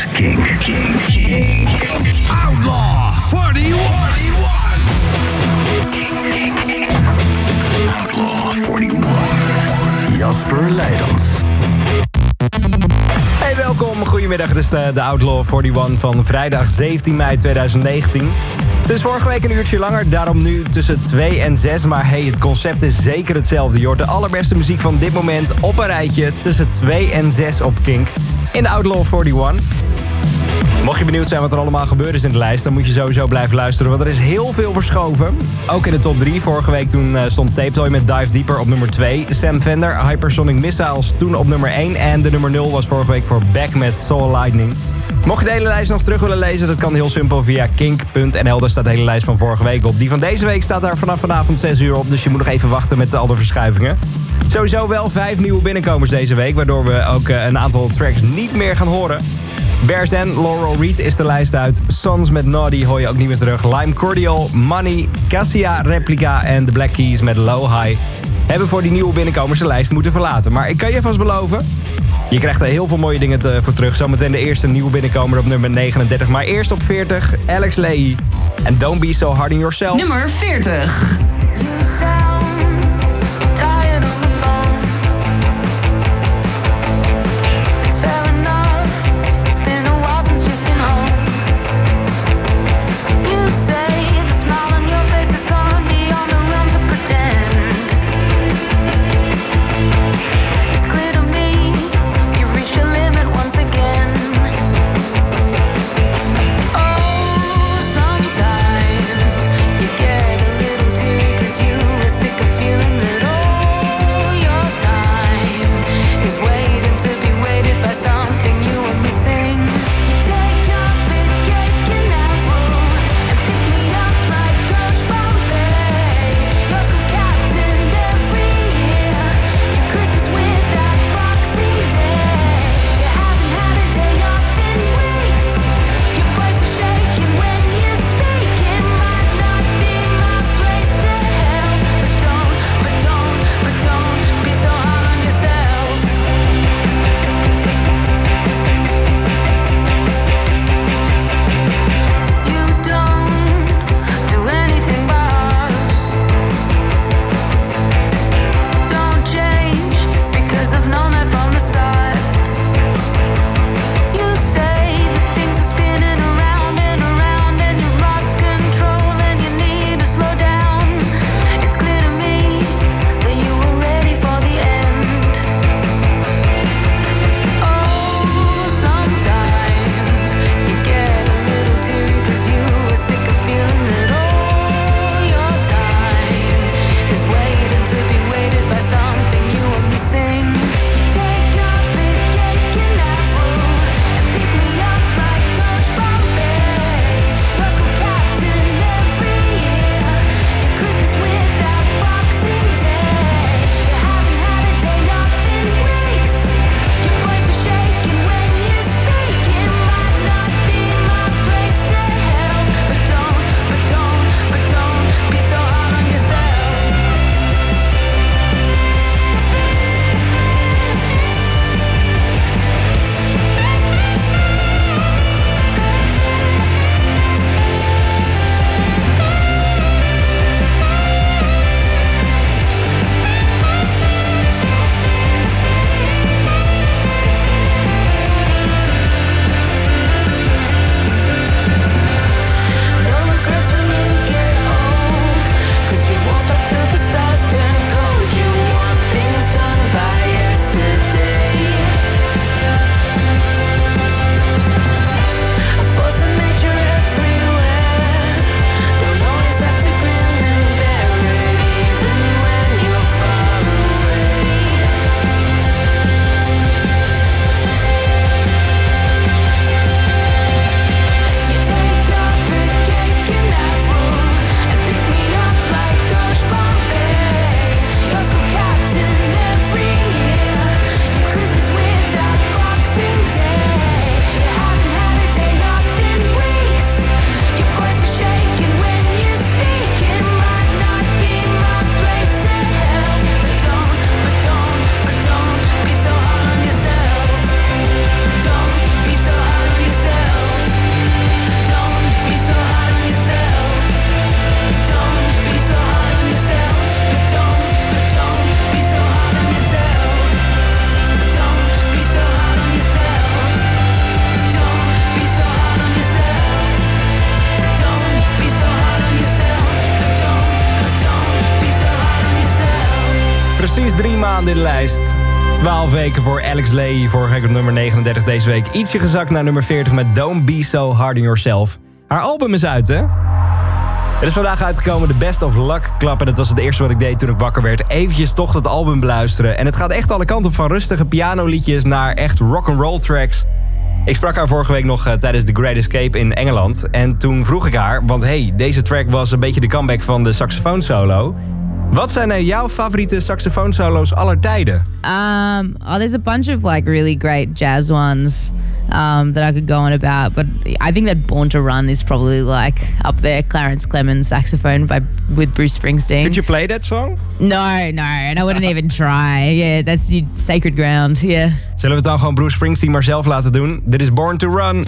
is King. King. King. Outlaw 41. Outlaw 41. Jasper Leidens. Hey, welkom. Goedemiddag. Het is de, de Outlaw 41 van vrijdag 17 mei 2019. Het is vorige week een uurtje langer, daarom nu tussen 2 en 6. Maar hey, het concept is zeker hetzelfde. Je hoort de allerbeste muziek van dit moment op een rijtje tussen 2 en 6 op Kink. In de Outlaw 41. Mocht je benieuwd zijn wat er allemaal gebeurd is in de lijst... dan moet je sowieso blijven luisteren, want er is heel veel verschoven. Ook in de top 3. Vorige week toen uh, stond Tape Toy met Dive Deeper op nummer 2. Sam Fender, Hypersonic Missiles toen op nummer 1. En de nummer 0 was vorige week voor Back met Soul Lightning. Mocht je de hele lijst nog terug willen lezen, dat kan heel simpel via kink.nl. Daar staat de hele lijst van vorige week op. Die van deze week staat daar vanaf vanavond 6 uur op. Dus je moet nog even wachten met al de verschuivingen. Sowieso wel vijf nieuwe binnenkomers deze week. Waardoor we ook uh, een aantal tracks niet meer gaan horen. Bears Den, Laurel Reed is de lijst uit. Sons met Naughty hoor je ook niet meer terug. Lime Cordial, Money, Cassia Replica en The Black Keys met Low High... hebben voor die nieuwe binnenkomers de lijst moeten verlaten. Maar ik kan je vast beloven... Je krijgt er heel veel mooie dingen te, voor terug. Zometeen de eerste nieuwe binnenkomer op nummer 39. Maar eerst op 40, Alex Leahy. En Don't Be So Hard on Yourself. Nummer 40. Alex Lee. Week op nummer 39 deze week. Ietsje gezakt naar nummer 40 met Don't Be So Hard on Yourself. Haar album is uit, hè? Het is vandaag uitgekomen, de Best of Luck Club. En dat was het eerste wat ik deed toen ik wakker werd. Eventjes toch het album beluisteren. En het gaat echt alle kanten op van rustige pianoliedjes... naar echt rock'n'roll tracks. Ik sprak haar vorige week nog uh, tijdens The Great Escape in Engeland. En toen vroeg ik haar, want hey, deze track was een beetje de comeback van de saxofoonsolo... Wat zijn nou jouw favoriete saxofoonsolo's aller tijden? Um, oh, there's a bunch of like really great jazz ones um, that I could go on about, but I think that "Born to Run" is probably like up there. Clarence Clemens saxophone by with Bruce Springsteen. Could you play that song? No, no, and I wouldn't even try. Yeah, that's sacred ground. Yeah. Zullen we het dan gewoon Bruce Springsteen maar zelf laten doen? Dit is "Born to Run."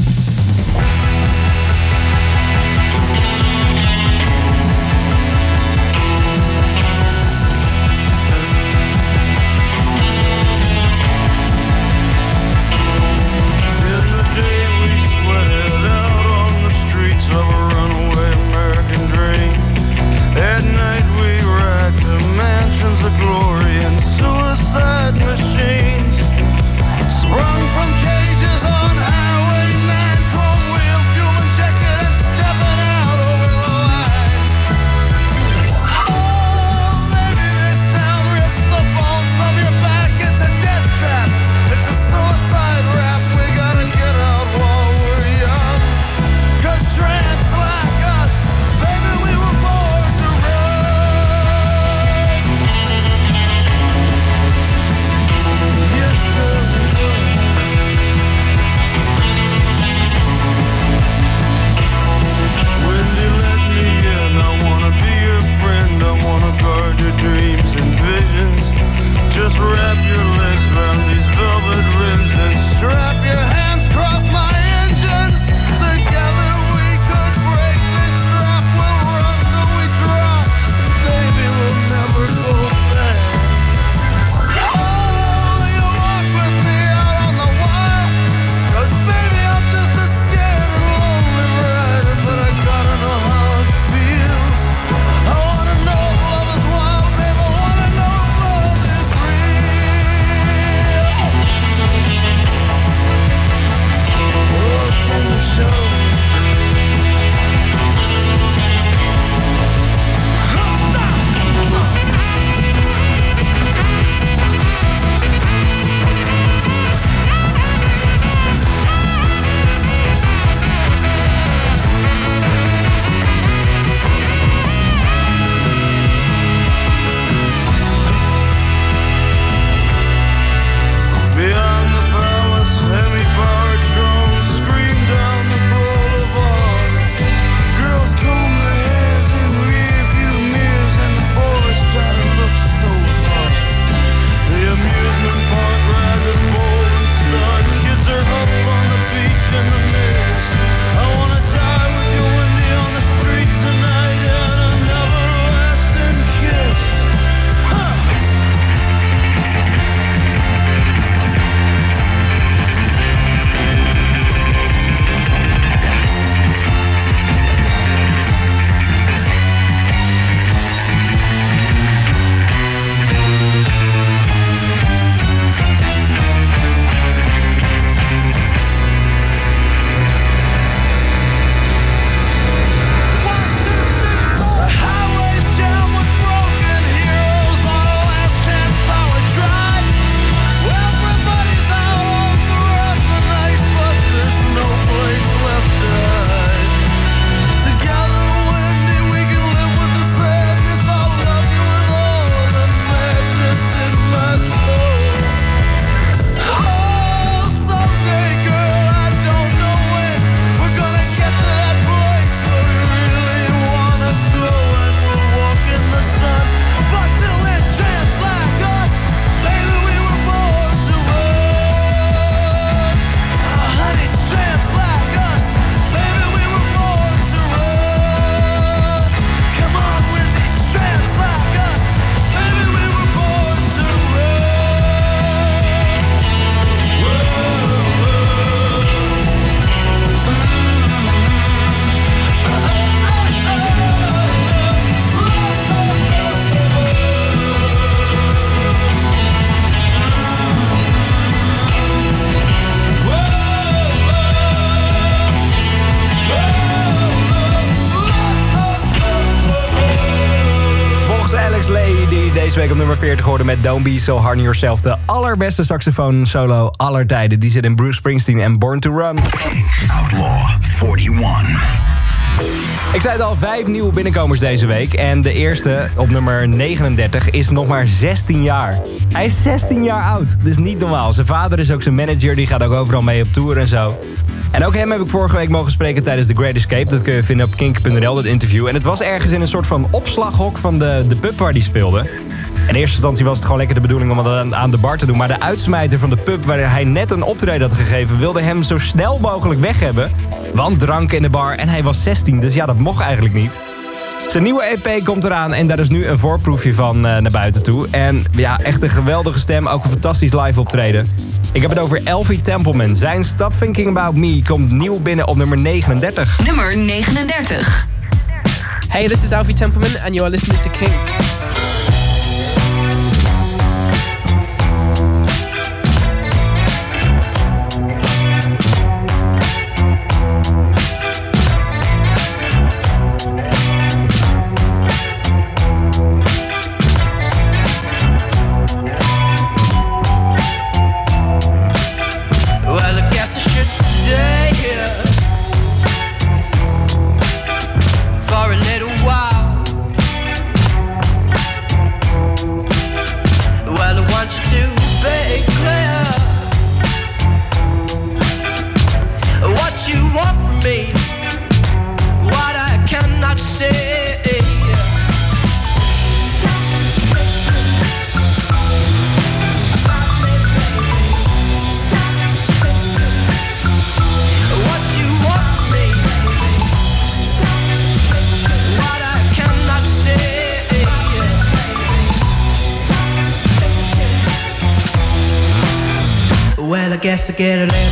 Deze week op nummer 40 geworden met Don't Be So Hard on Yourself. De allerbeste saxofoon solo aller tijden. Die zit in Bruce Springsteen en Born to Run. Outlaw 41. Ik zei het al, vijf nieuwe binnenkomers deze week. En de eerste, op nummer 39, is nog maar 16 jaar. Hij is 16 jaar oud, dus niet normaal. Zijn vader is ook zijn manager, die gaat ook overal mee op tour en zo. En ook hem heb ik vorige week mogen spreken tijdens The Great Escape. Dat kun je vinden op kink.nl, dat interview. En het was ergens in een soort van opslaghok van de, de pub waar hij speelde. In eerste instantie was het gewoon lekker de bedoeling om het aan de bar te doen. Maar de uitsmijter van de pub waar hij net een optreden had gegeven... wilde hem zo snel mogelijk weg hebben. Want drank in de bar en hij was 16, dus ja, dat mocht eigenlijk niet. Zijn nieuwe EP komt eraan en daar is nu een voorproefje van uh, naar buiten toe. En ja, echt een geweldige stem, ook een fantastisch live optreden. Ik heb het over Elfie Templeman. Zijn Stop Thinking About Me komt nieuw binnen op nummer 39. Nummer 39. Hey, this is Alfie Templeman and you are listening to King. Guess I get a little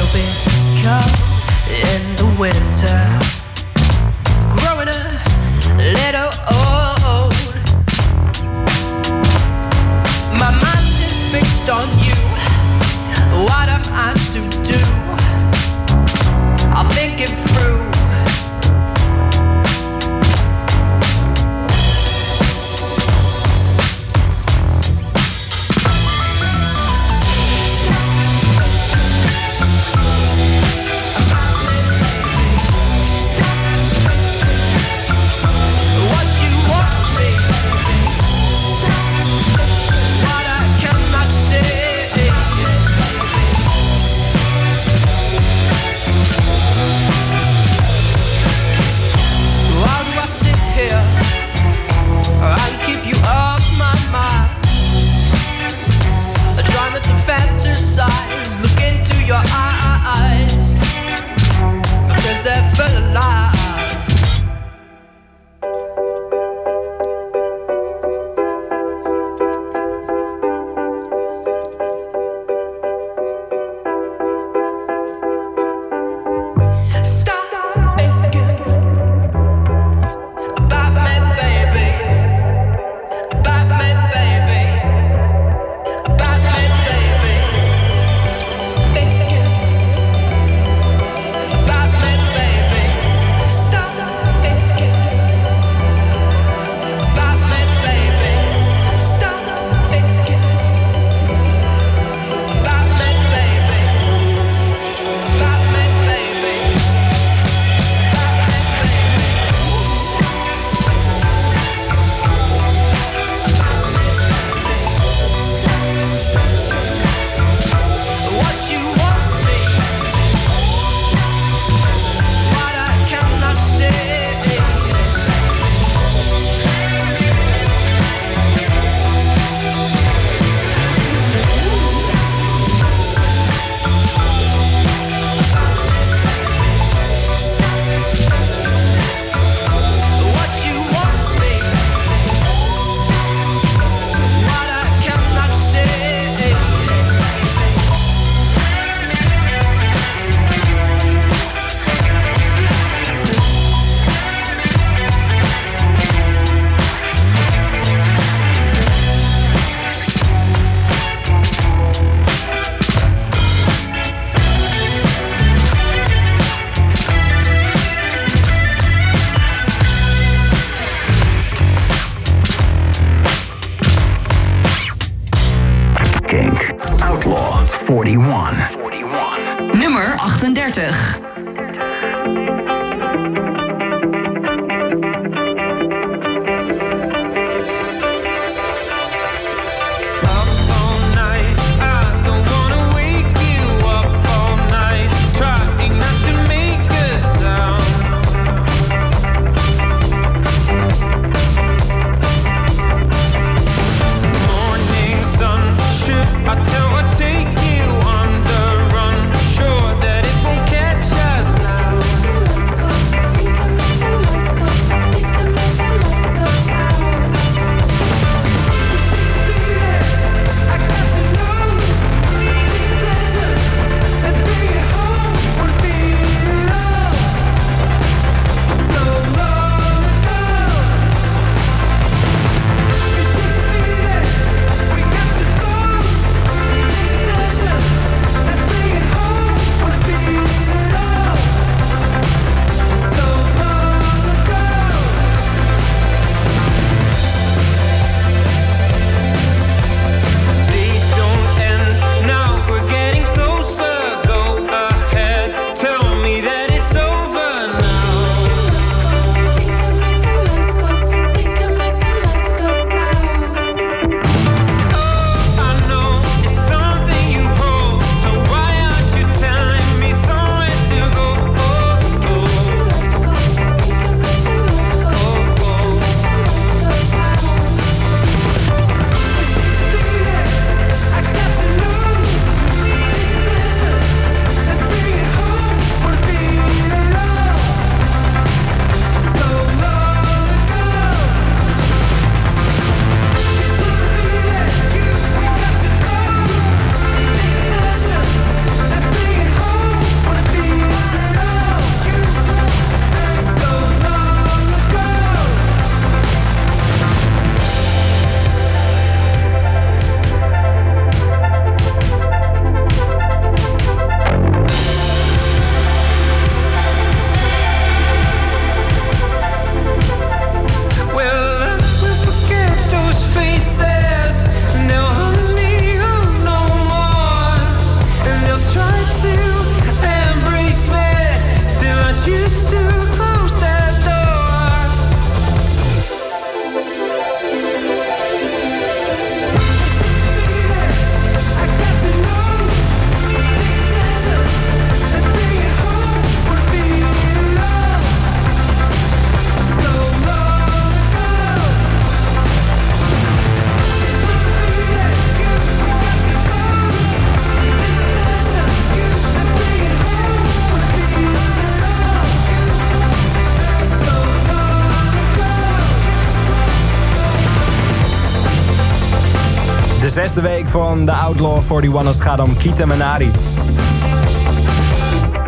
zesde week van de Outlaw 41 als het gaat om Kita Menari.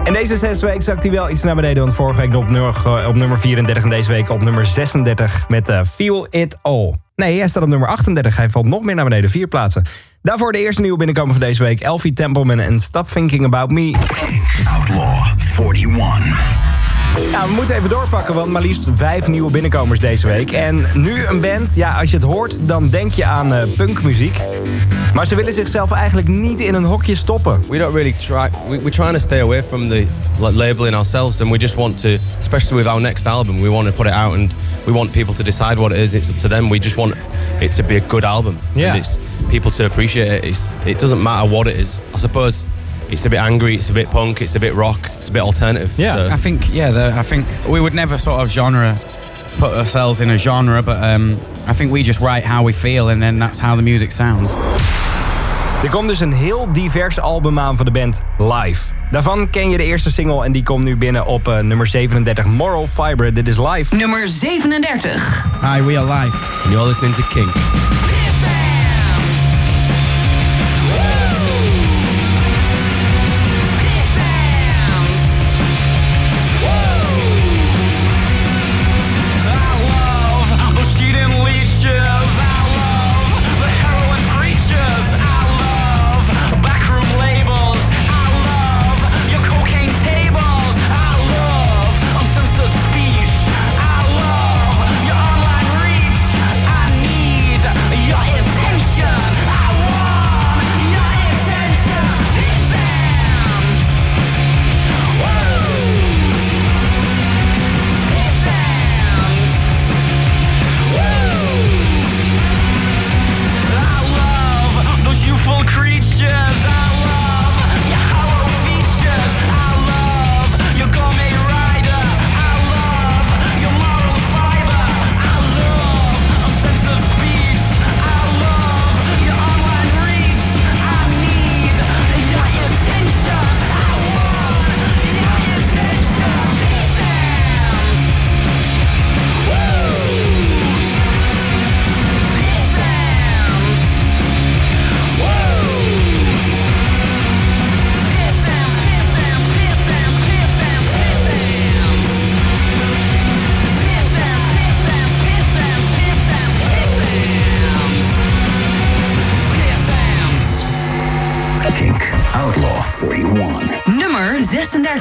En deze zesde week zakt hij wel iets naar beneden. Want vorige week op nummer, eh, op nummer 34 en deze week op nummer 36 met uh, Feel It All. Nee, hij staat op nummer 38. Hij valt nog meer naar beneden, vier plaatsen. Daarvoor de eerste nieuwe binnenkomen van deze week. Elfie Templeman en Stop Thinking About Me. Outlaw 41. Ja, we moeten even doorpakken, want maar liefst vijf nieuwe binnenkomers deze week. En nu een band, ja, als je het hoort, dan denk je aan uh, punkmuziek. Maar ze willen zichzelf eigenlijk niet in een hokje stoppen. We don't really try, we, we're trying to stay away from the labeling ourselves. And we just want to, especially with our next album, we want to put it out and we want people to decide what it is. It's up to them. We just want it to be a good album. Yeah. And it's people to appreciate it. It's, it doesn't matter what it is. I suppose it's a bit angry, it's a bit punk, it's a bit rock, it's a bit alternative. Yeah, so. I think yeah, the, I think we would never sort of genre put ourselves in a genre, but um, I think we just write how we feel, and then that's how the music sounds. Er komt dus een heel divers album aan van de band Live. Daarvan ken je de eerste single en die komt nu binnen op uh, nummer 37, Moral Fiber. Dit is Live. Nummer 37. Hi, we are live. And you're listening to King.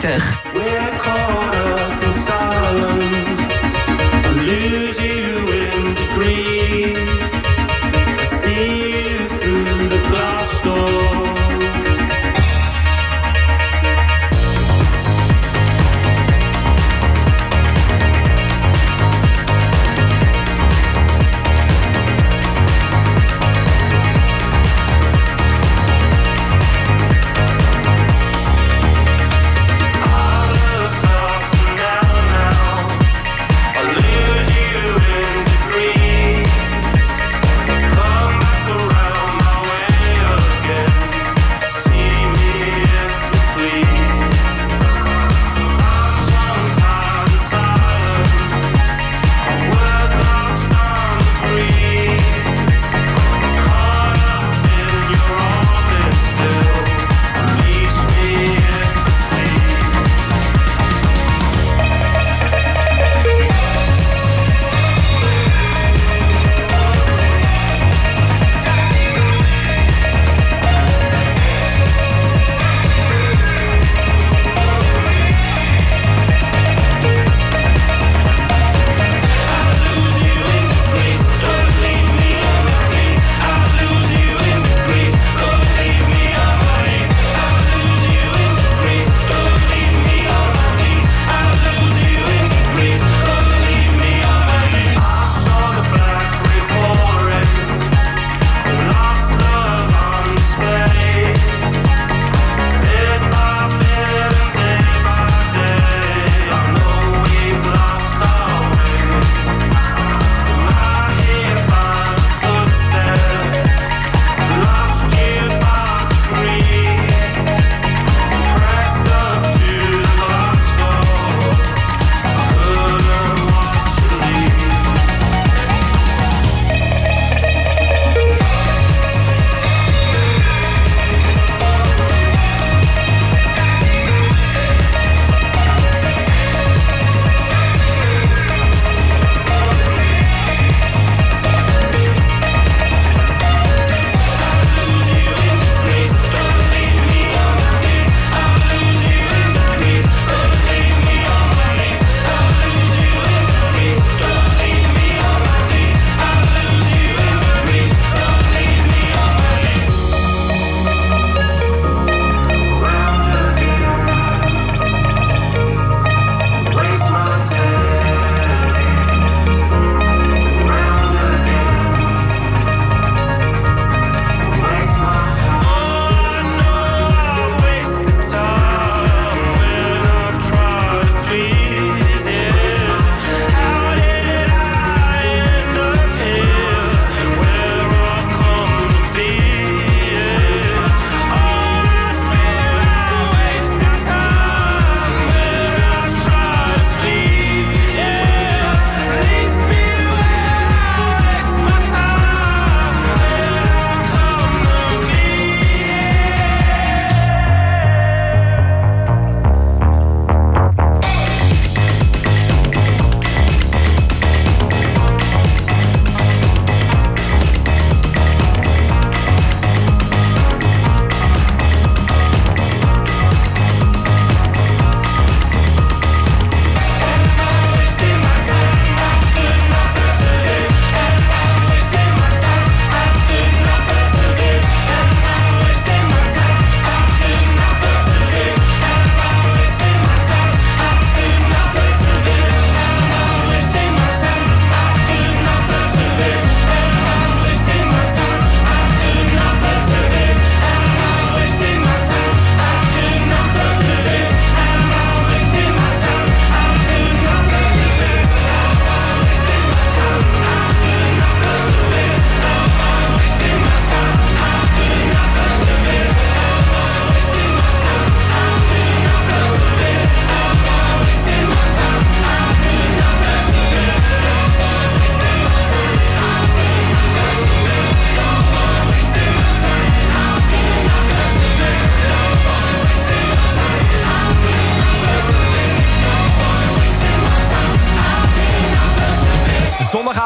36.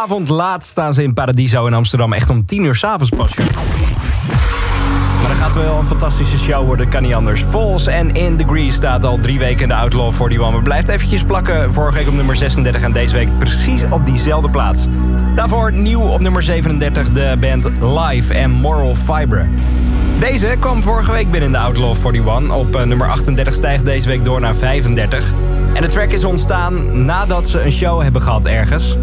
Zondagavond laat staan ze in Paradiso in Amsterdam. Echt om 10 uur s'avonds pas. Maar dat gaat wel een fantastische show worden, kan niet anders. Falls en In Degree staat al drie weken in de Outlaw 41. Maar blijft eventjes plakken. Vorige week op nummer 36 en deze week precies op diezelfde plaats. Daarvoor nieuw op nummer 37 de band Live en Moral Fibre. Deze kwam vorige week binnen in de Outlaw 41. Op eh, nummer 38 stijgt deze week door naar 35. En de track is ontstaan nadat ze een show hebben gehad ergens.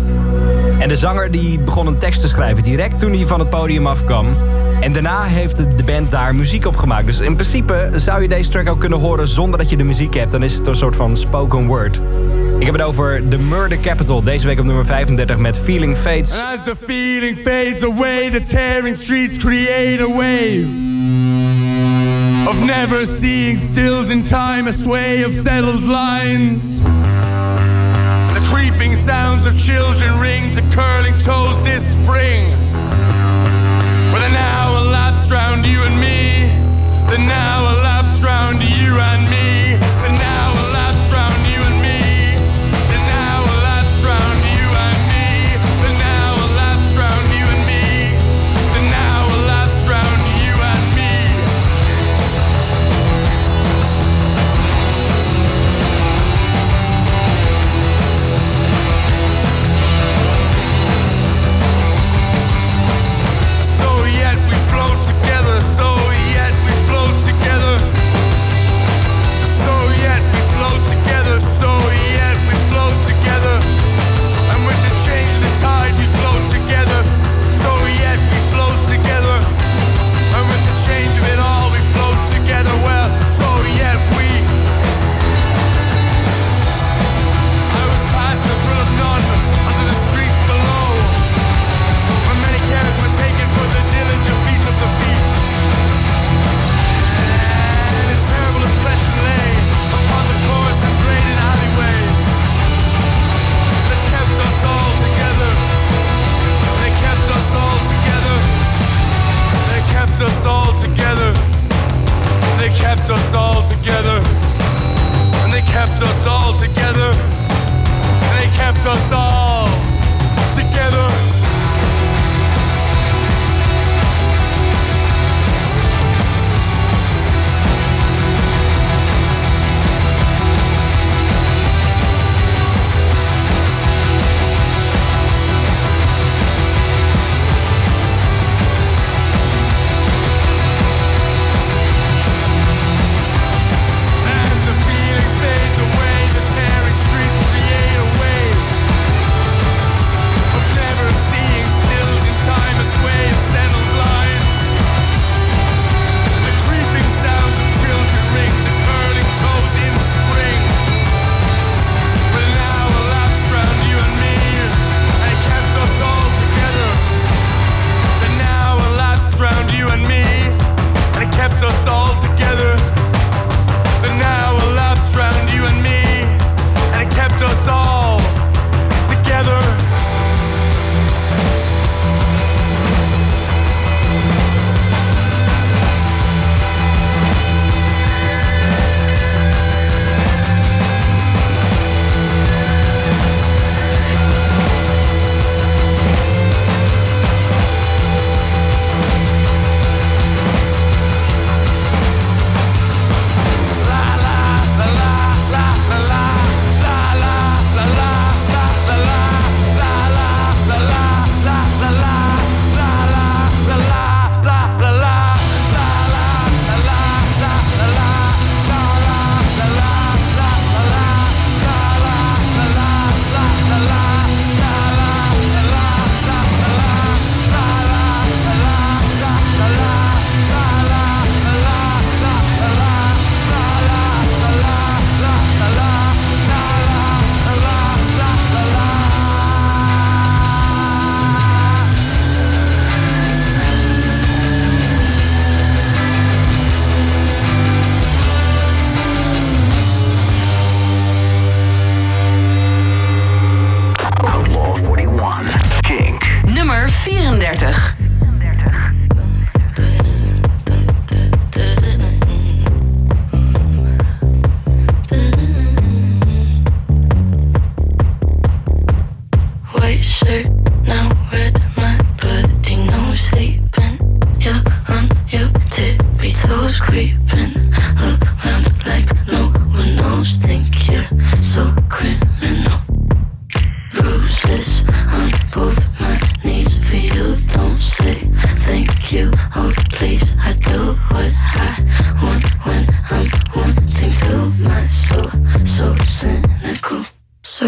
En de zanger die begon een tekst te schrijven direct toen hij van het podium afkwam. En daarna heeft de band daar muziek op gemaakt. Dus in principe zou je deze track ook kunnen horen zonder dat je de muziek hebt. Dan is het een soort van spoken word. Ik heb het over The Murder Capital. Deze week op nummer 35 met Feeling Fades. As the feeling fades away, the tearing streets create a wave of never seeing stills in time, a sway of settled lines. Sounds of children ring to curling toes this spring. Where the now elapsed round you and me, the now elapsed round you and me,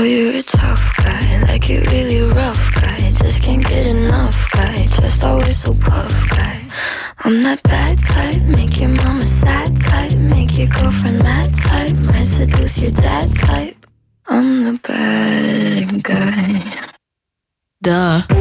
you're a tough guy, like you really rough guy. Just can't get enough guy, just always so puff guy. I'm that bad type, make your mama sad type, make your girlfriend mad type, might seduce your dad type. I'm the bad guy. Duh.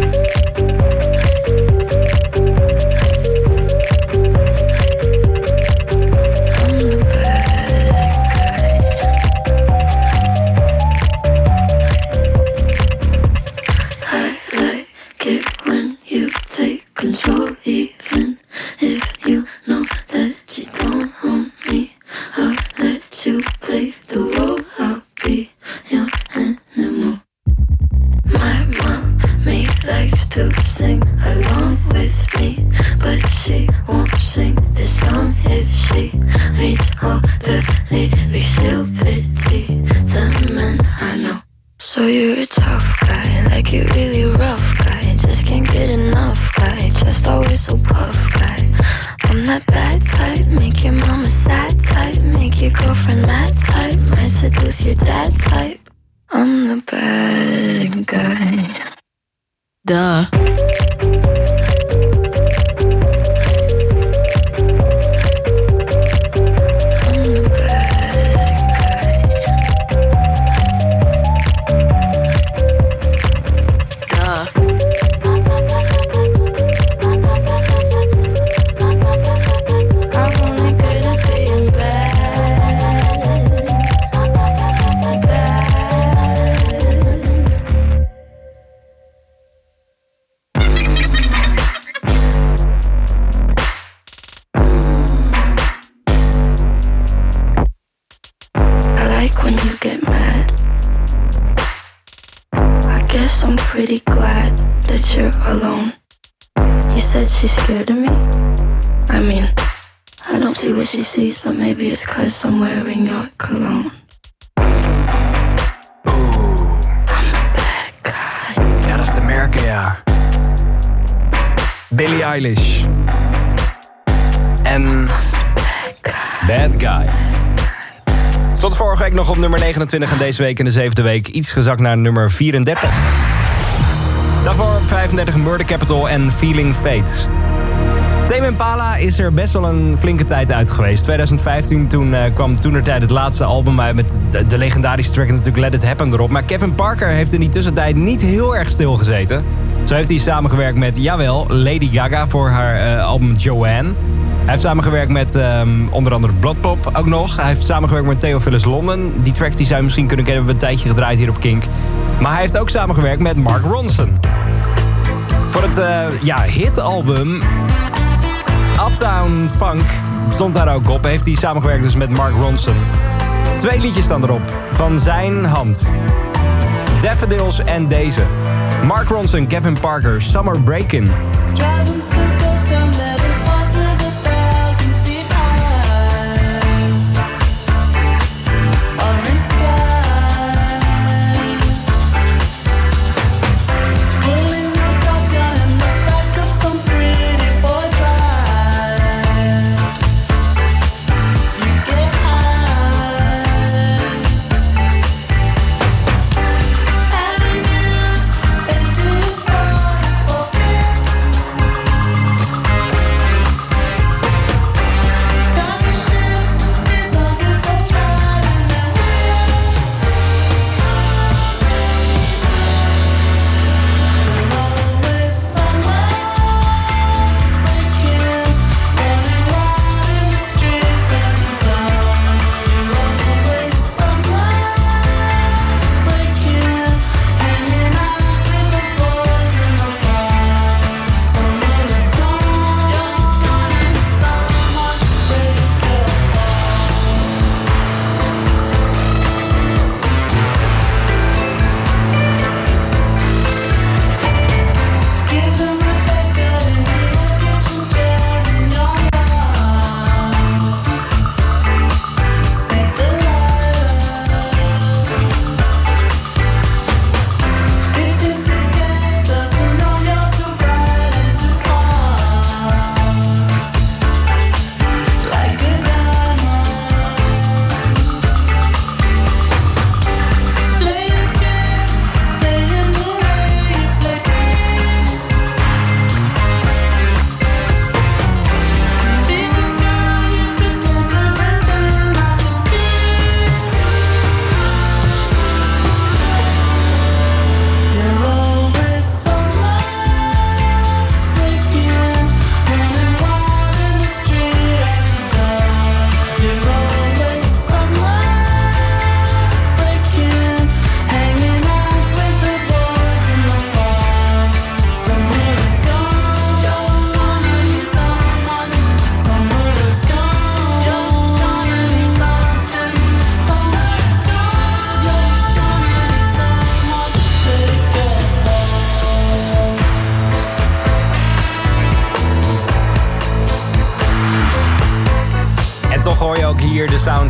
en deze week in de zevende week iets gezakt naar nummer 34. Daarvoor 35 Murder Capital en Feeling Fates. Tame Impala is er best wel een flinke tijd uit geweest. 2015 toen, uh, kwam toenertijd het laatste album uit met de, legendarische track natuurlijk Let It Happen erop. Maar Kevin Parker heeft in die tussentijd niet heel erg stilgezeten. Zo heeft hij samengewerkt met, jawel, Lady Gaga voor haar eh, album Joanne. Hij heeft samengewerkt met ehm, onder andere Bloodpop ook nog. Hij heeft samengewerkt met Theophilus London. Die track die zou je misschien kunnen kennen, hebben we een tijdje gedraaid hier op Kink. Maar hij heeft ook samengewerkt met Mark Ronson. Voor het eh, ja, hitalbum Uptown Funk stond daar ook op. Heeft hij samengewerkt dus met Mark Ronson. Twee liedjes staan erop. Van zijn hand. Daffodils en deze. Mark Ronson, Kevin Parker, Summer Breakin'.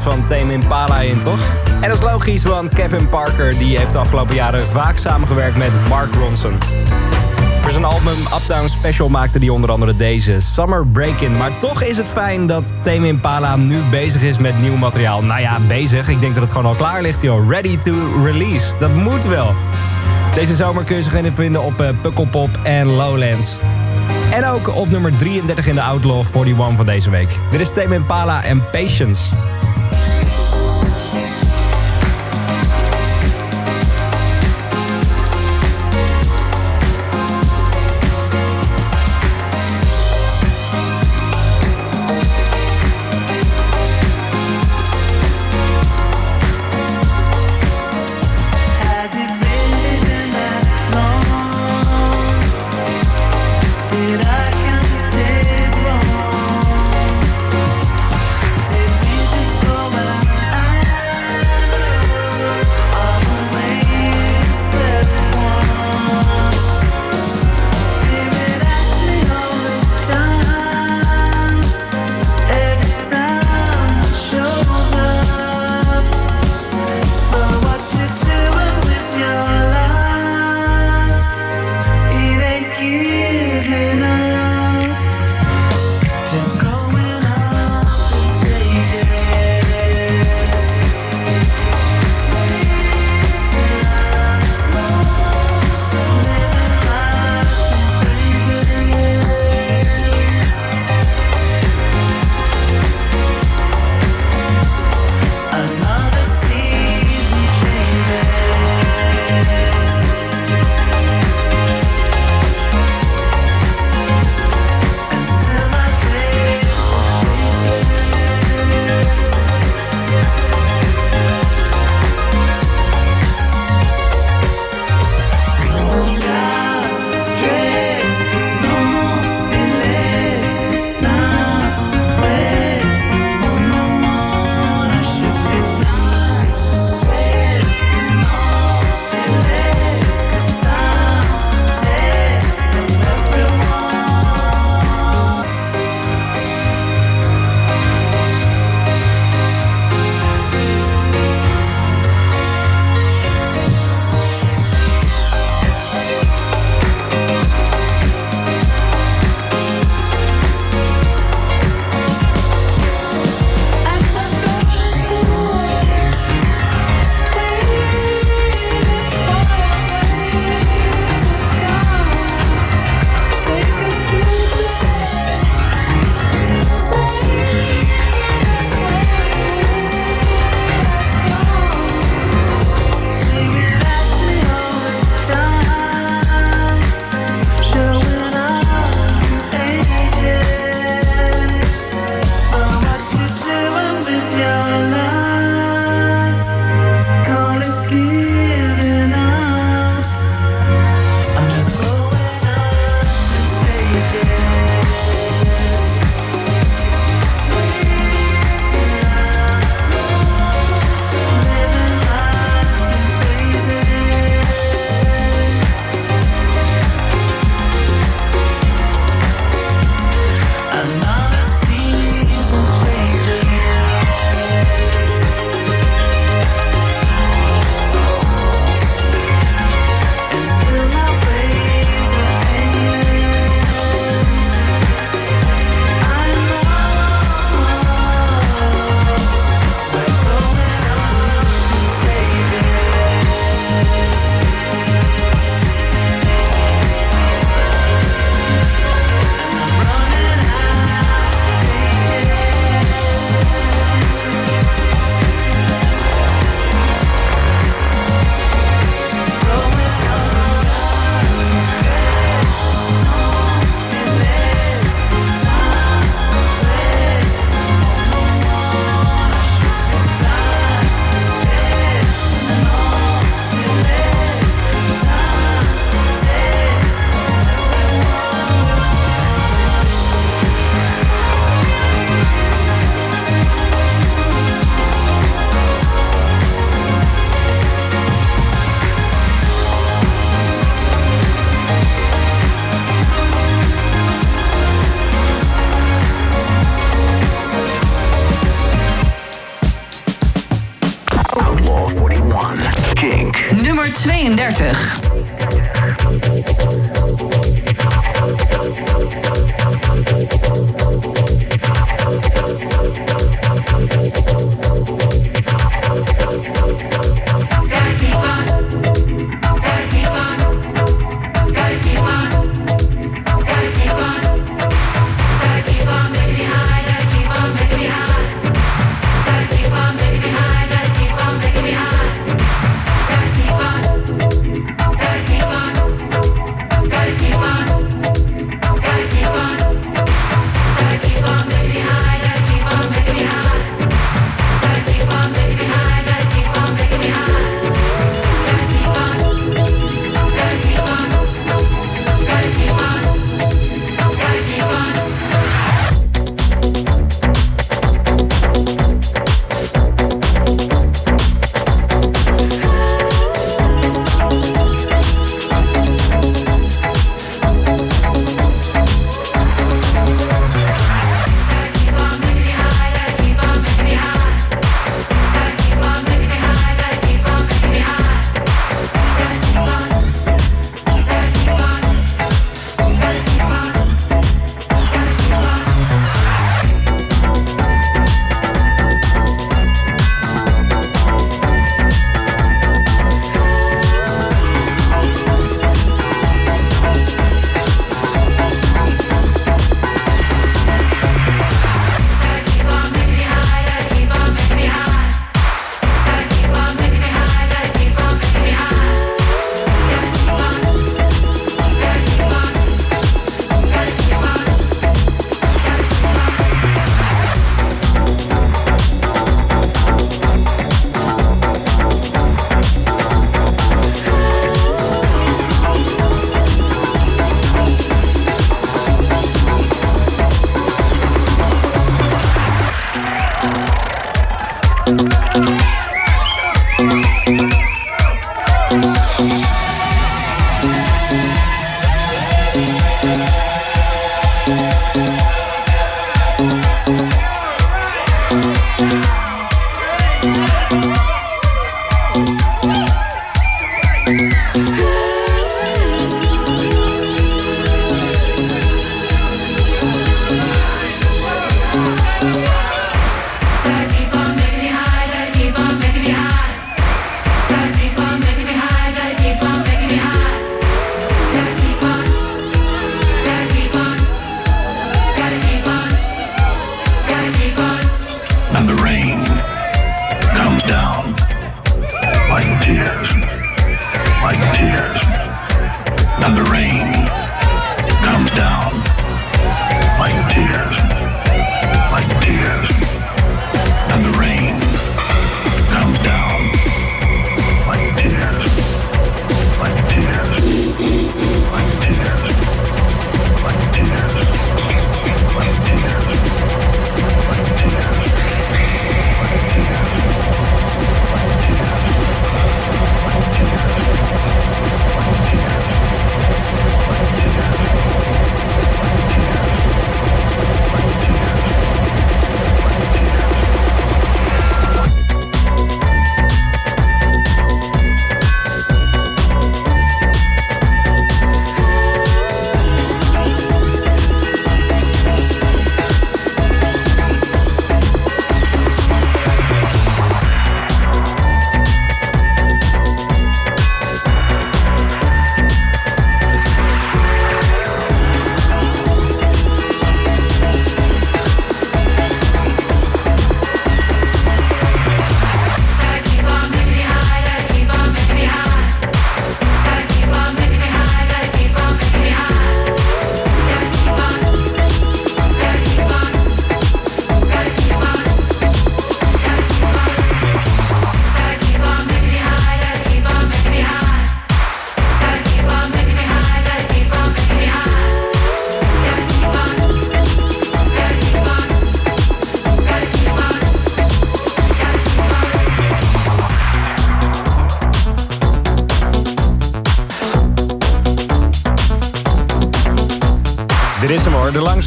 Van Tame Impala in, toch? En dat is logisch, want Kevin Parker die heeft de afgelopen jaren vaak samengewerkt met Mark Ronson. Voor zijn album Uptown Special maakte hij onder andere deze Summer Break-In. Maar toch is het fijn dat Tame Impala nu bezig is met nieuw materiaal. Nou ja, bezig. Ik denk dat het gewoon al klaar ligt, joh. Ready to release. Dat moet wel. Deze zomer kun je zich in vinden op uh, Pukkelpop en Lowlands. En ook op nummer 33 in de Outlaw 41 van deze week. Dit is Tame Impala en Patience.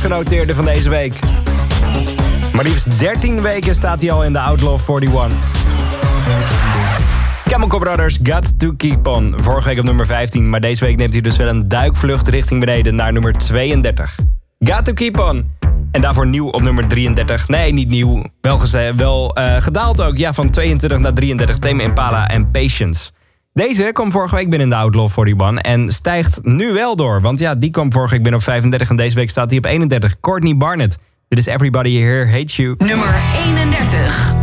Genoteerde van deze week. Maar liefst 13 weken staat hij al in de Outlaw 41. Chemical Brothers, Got To Keep On. Vorige week op nummer 15, maar deze week neemt hij dus wel een duikvlucht richting beneden naar nummer 32. Got To Keep On. En daarvoor nieuw op nummer 33. Nee, niet nieuw. Wel, wel eh, gedaald ook. Ja, van 22 naar 33. Tame Impala en Patience. Deze kwam vorige week binnen in de Outlaw 41 en stijgt nu wel door. Want ja, die kwam vorige week binnen op 35 en deze week staat hij op 31. Courtney Barnett. Dit is Everybody Here Hates You. Nummer 31.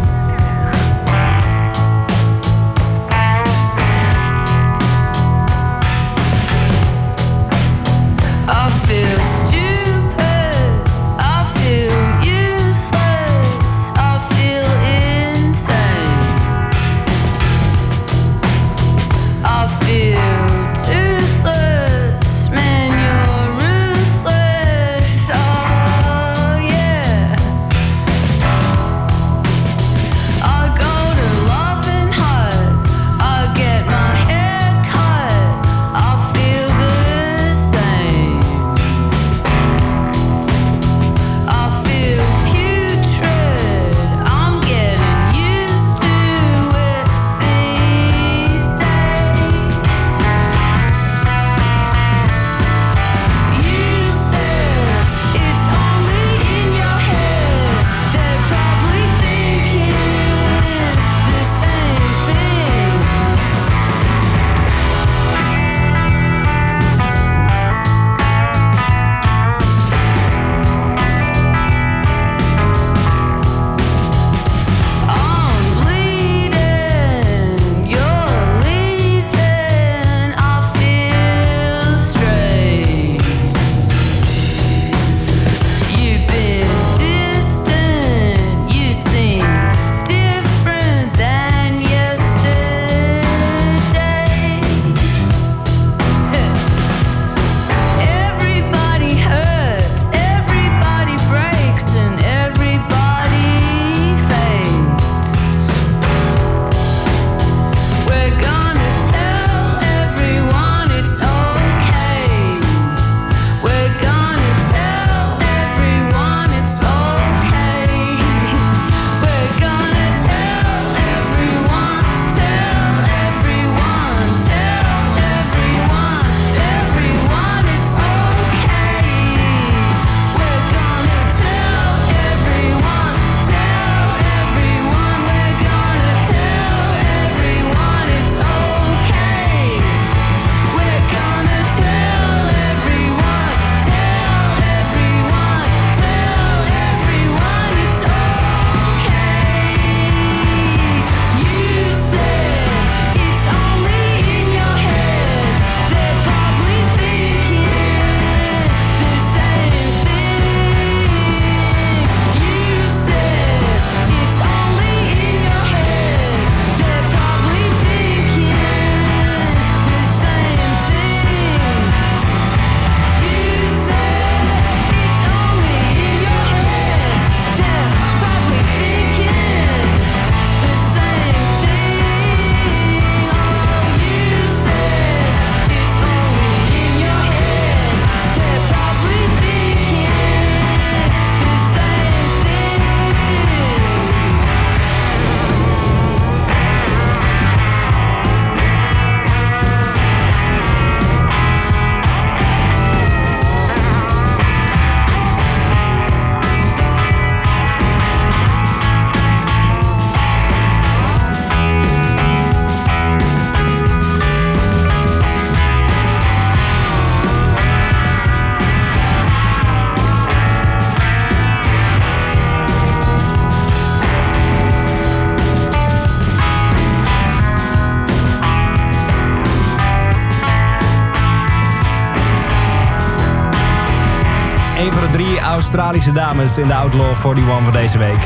Australische dames in de Outlaw 41 van deze week.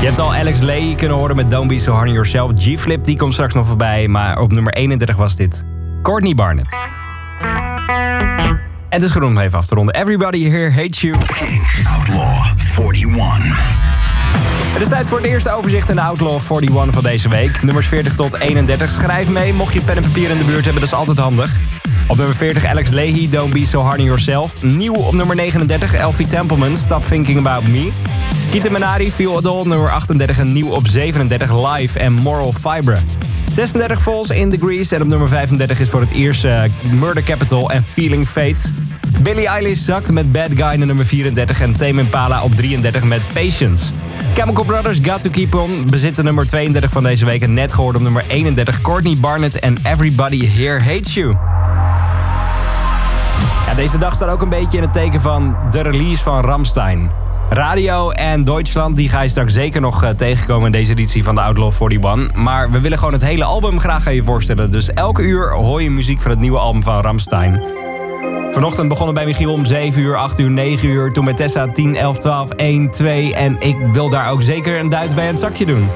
Je hebt al Alex Lee kunnen horen met Don't Be So Hard on Yourself. G-Flip, die komt straks nog voorbij. Maar op nummer 31 was dit Courtney Barnett. En het is genoeg om even af te ronden. Everybody here hates you. Outlaw 41. Het is tijd voor het eerste overzicht in de Outlaw 41 van deze week. Nummers 40 tot 31. Schrijf mee, mocht je pen en papier in de buurt hebben, dat is altijd handig. Op nummer 40 Alex Leahy, Don't Be So Hard on Yourself. Nieuw op nummer 39 Elfie Templeman, Stop Thinking About Me. Kita Menari, Feel Adult, nummer 38 en nieuw op 37 Live en Moral Fibre. 36 Falls in Degrees. En op nummer 35 is voor het eerst eh, Murder Capital en Feeling Fates. Billie Eilish zakt met Bad Guy naar nummer 34 en Tame Impala op 33 met Patience. Chemical Brothers Got To Keep On bezit de nummer 32 van deze week... en net gehoord op nummer 31 Courtney Barnett en Everybody Here Hates You. Deze dag staat ook een beetje in het teken van de release van Ramstein. Radio en Duitsland, die ga je straks zeker nog eh, tegenkomen in deze editie van de Outlaw 41. Maar we willen gewoon het hele album graag aan je voorstellen. Dus elke uur hoor je muziek van het nieuwe album van Ramstein. Vanochtend begonnen bij Michiel om 7 uur, 8 uur, 9 uur. Toen met Tessa 10, 11, 12, 1, 2. En ik wil daar ook zeker een Duits bij het zakje doen.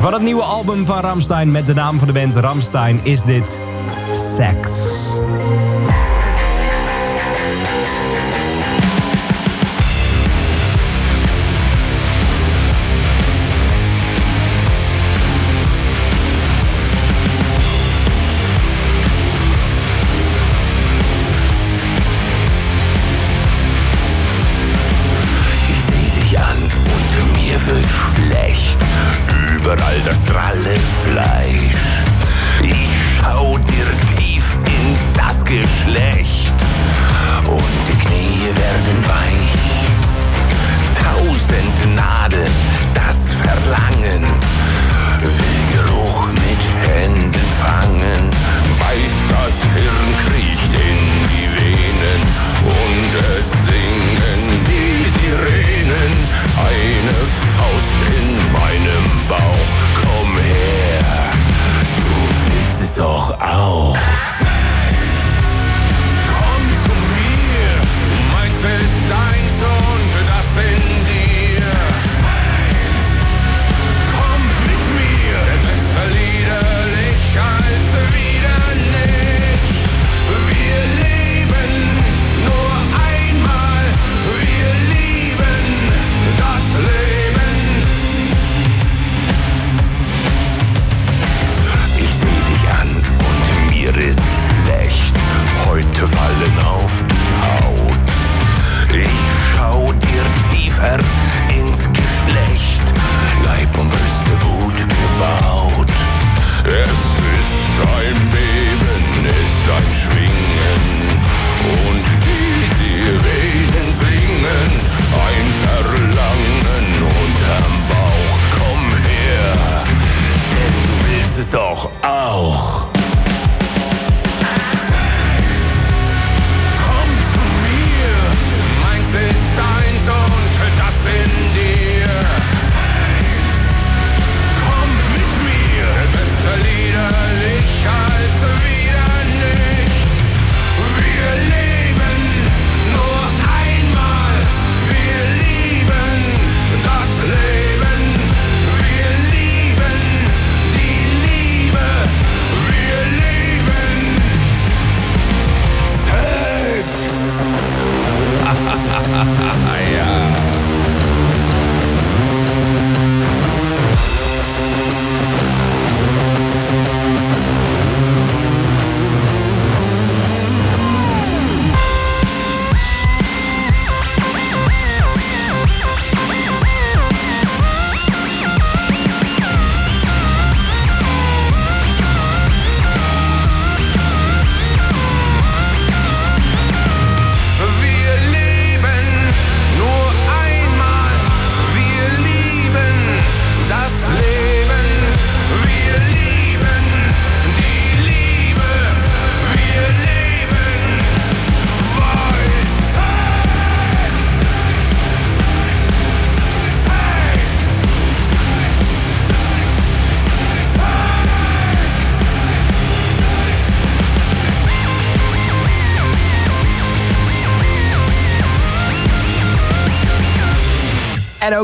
Van het nieuwe album van Ramstein met de naam van de band Ramstein is dit Sex.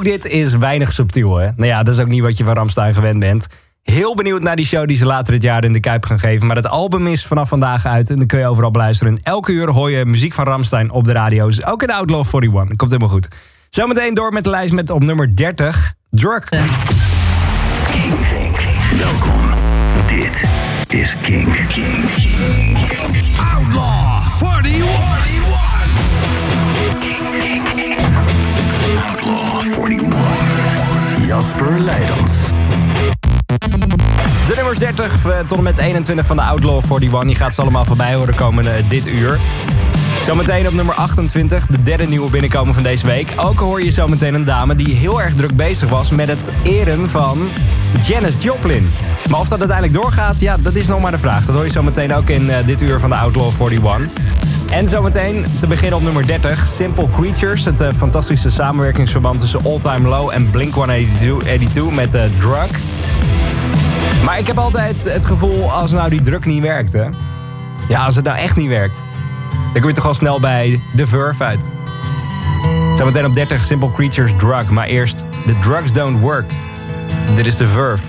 Ook dit is weinig subtiel, hè? Nou ja, dat is ook niet wat je van Ramstein gewend bent. Heel benieuwd naar die show die ze later dit jaar in de Kuip gaan geven. Maar het album is vanaf vandaag uit en dan kun je overal beluisteren. Elke uur hoor je muziek van Ramstein op de radio's. Ook in de Outlaw 41. Komt helemaal goed. Zometeen door met de lijst met op nummer 30, Drug. Kink. Welkom. Dit is Kink. Kink. Jasper Leidens. De nummers 30 eh, tot en met 21 van de Outlaw 41. Je gaat ze allemaal voorbij horen komende eh, dit uur. Zometeen op nummer 28, de derde nieuwe binnenkomen van deze week. Ook hoor je zometeen een dame die heel erg druk bezig was met het eren van Janis Joplin. Maar of dat uiteindelijk doorgaat, ja, dat is nog maar de vraag. Dat hoor je zometeen ook in eh, dit uur van de Outlaw 41. En zometeen te beginnen op nummer 30, Simple Creatures. Het fantastische samenwerkingsverband tussen All Time Low en Blink-182 met Drug. Maar ik heb altijd het gevoel, als nou die druk niet werkt, hè. Ja, als het nou echt niet werkt. Dan kom je toch al snel bij The Verve uit. Zometeen op 30 Simple Creatures Drug. Maar eerst The Drugs Don't Work. Dit is The Verve.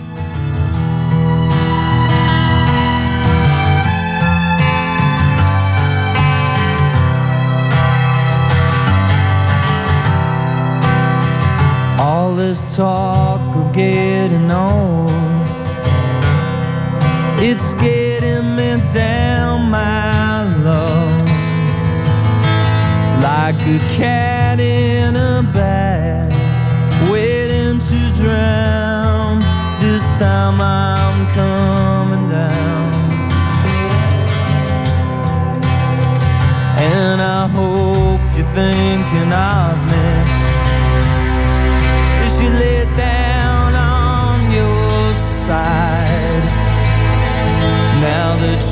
All this talk of getting old, it's getting me down, my love, like a cat in a bag, waiting to drown. This time I'm coming down, and I hope you're thinking of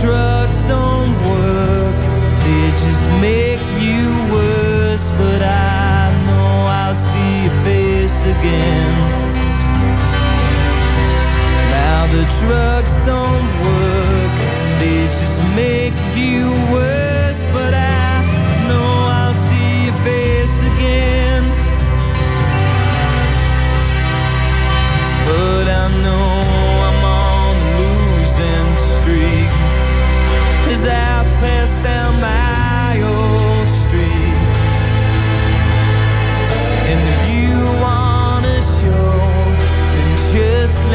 Trucks don't work, they just make you worse. But I know I'll see your face again. Now the trucks don't work, they just make you worse. Just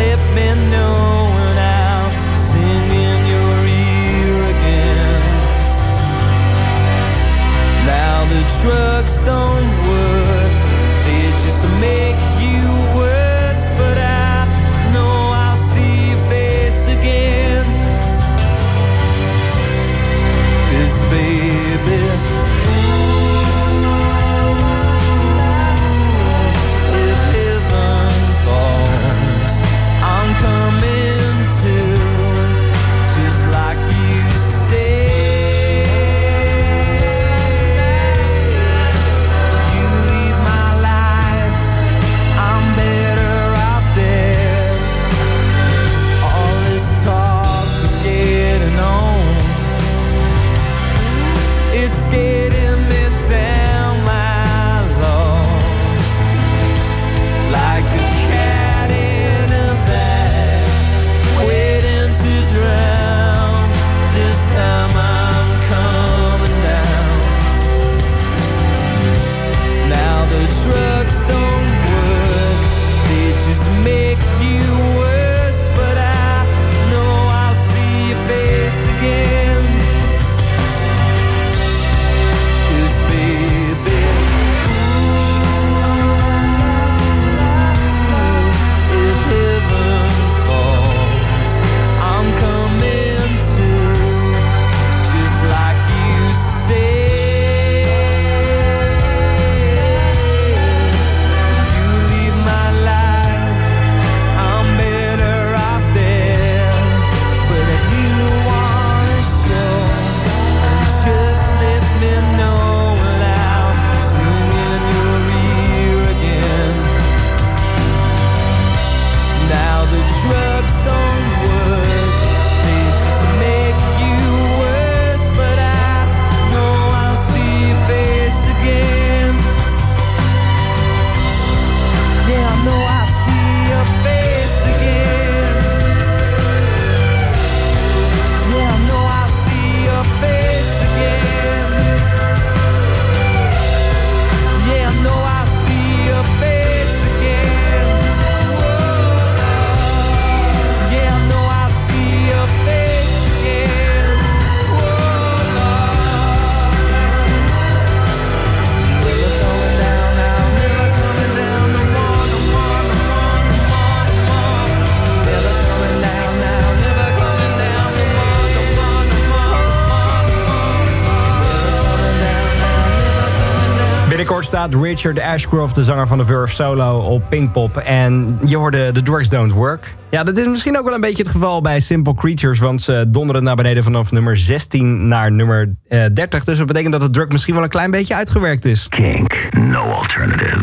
Richard Ashcroft, de zanger van de Verve Solo, op Pinkpop. En je hoorde The Drugs Don't Work. Ja, dat is misschien ook wel een beetje het geval bij Simple Creatures... want ze donderen naar beneden vanaf nummer 16 naar nummer eh, 30. Dus dat betekent dat de druk misschien wel een klein beetje uitgewerkt is. Kink, no alternative.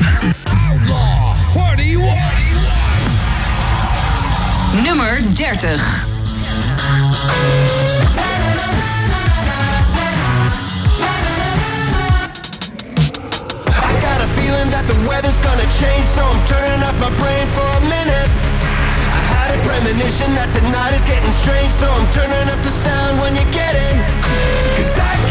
Party Nummer 30. That gonna change, so I'm turning off my brain for a minute. I had a premonition that tonight is getting strange, so I'm turning up the sound when you get it. Cause I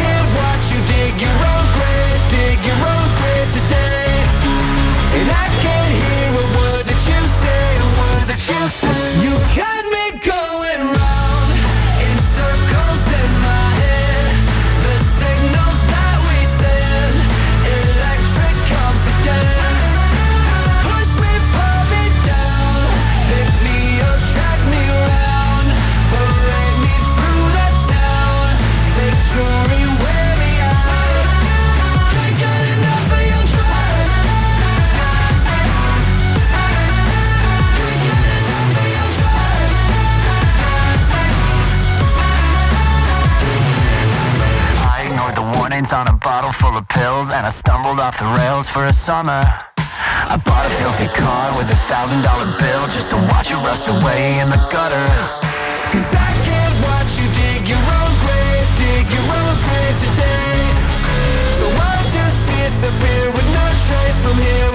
off the rails for a summer. I bought a filthy car with a thousand dollar bill just to watch it rust away in the gutter. Cause I can't watch you dig your own grave, dig your own grave today. So I'll just disappear with no trace from here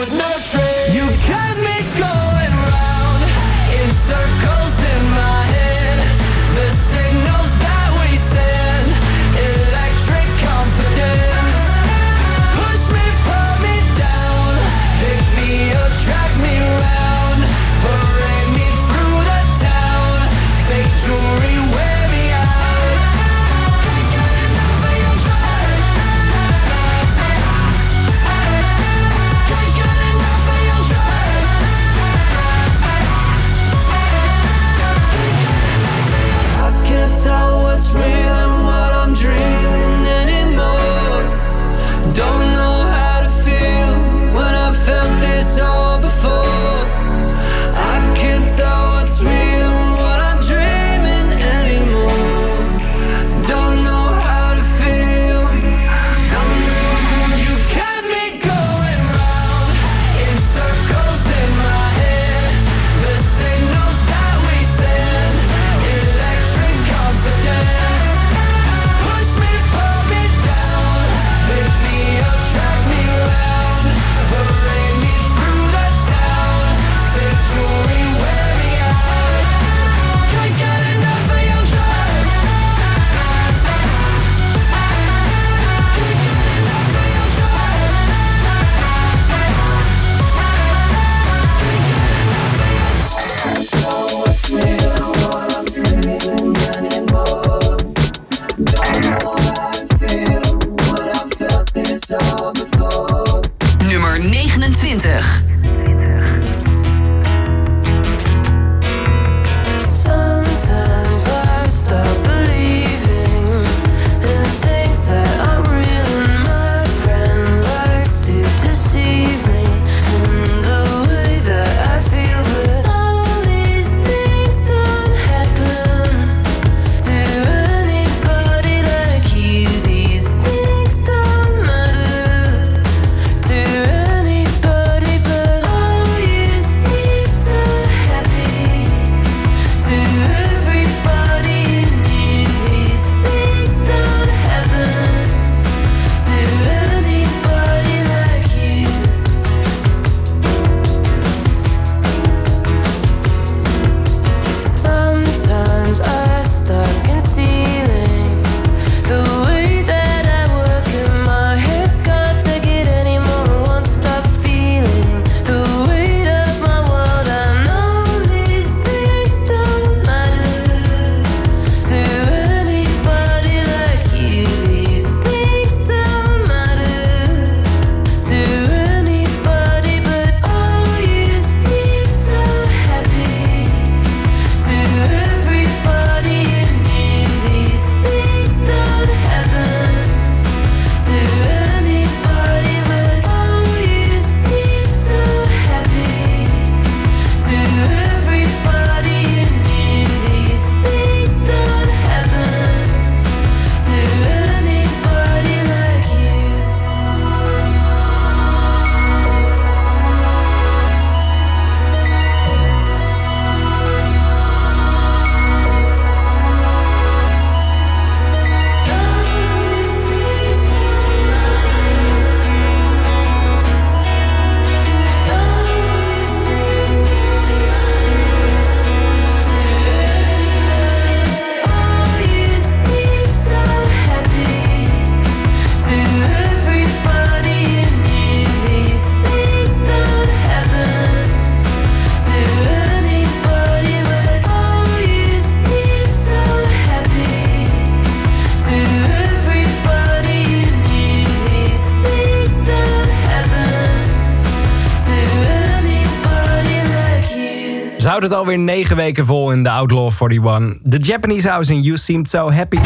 het alweer negen weken vol in de Outlaw 41. The Japanese House in You Seemed So Happy.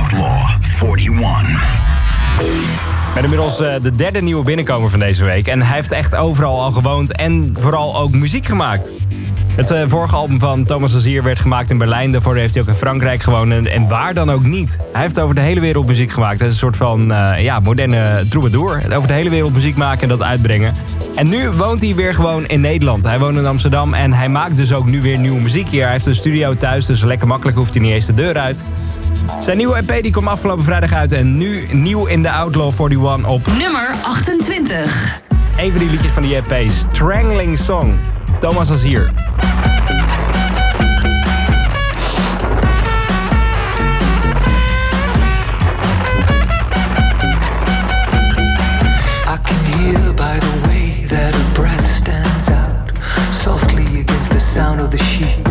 Outlaw 41. Met inmiddels eh, de derde nieuwe binnenkomer van deze week. En hij heeft echt overal al gewoond en vooral ook muziek gemaakt. Het eh, vorige album van Thomas Azier werd gemaakt in Berlijn. Daarvoor heeft hij ook in Frankrijk gewoond. En, en waar dan ook niet. Hij heeft over de hele wereld muziek gemaakt. Hij is een soort van eh, ja, moderne troubadour. Over de hele wereld muziek maken en dat uitbrengen. En nu woont hij weer gewoon in Nederland. Hij woont in Amsterdam en hij maakt dus ook nu weer nieuwe muziek hier. Hij heeft een studio thuis, dus lekker makkelijk hoeft hij niet eens de deur uit. Zijn nieuwe EP die kwam afgelopen vrijdag uit en nu nieuw in de Outlaw 41 op Nummer 28. een van die liedjes van die EP, Strangling Song. Thomas Azier. I the sound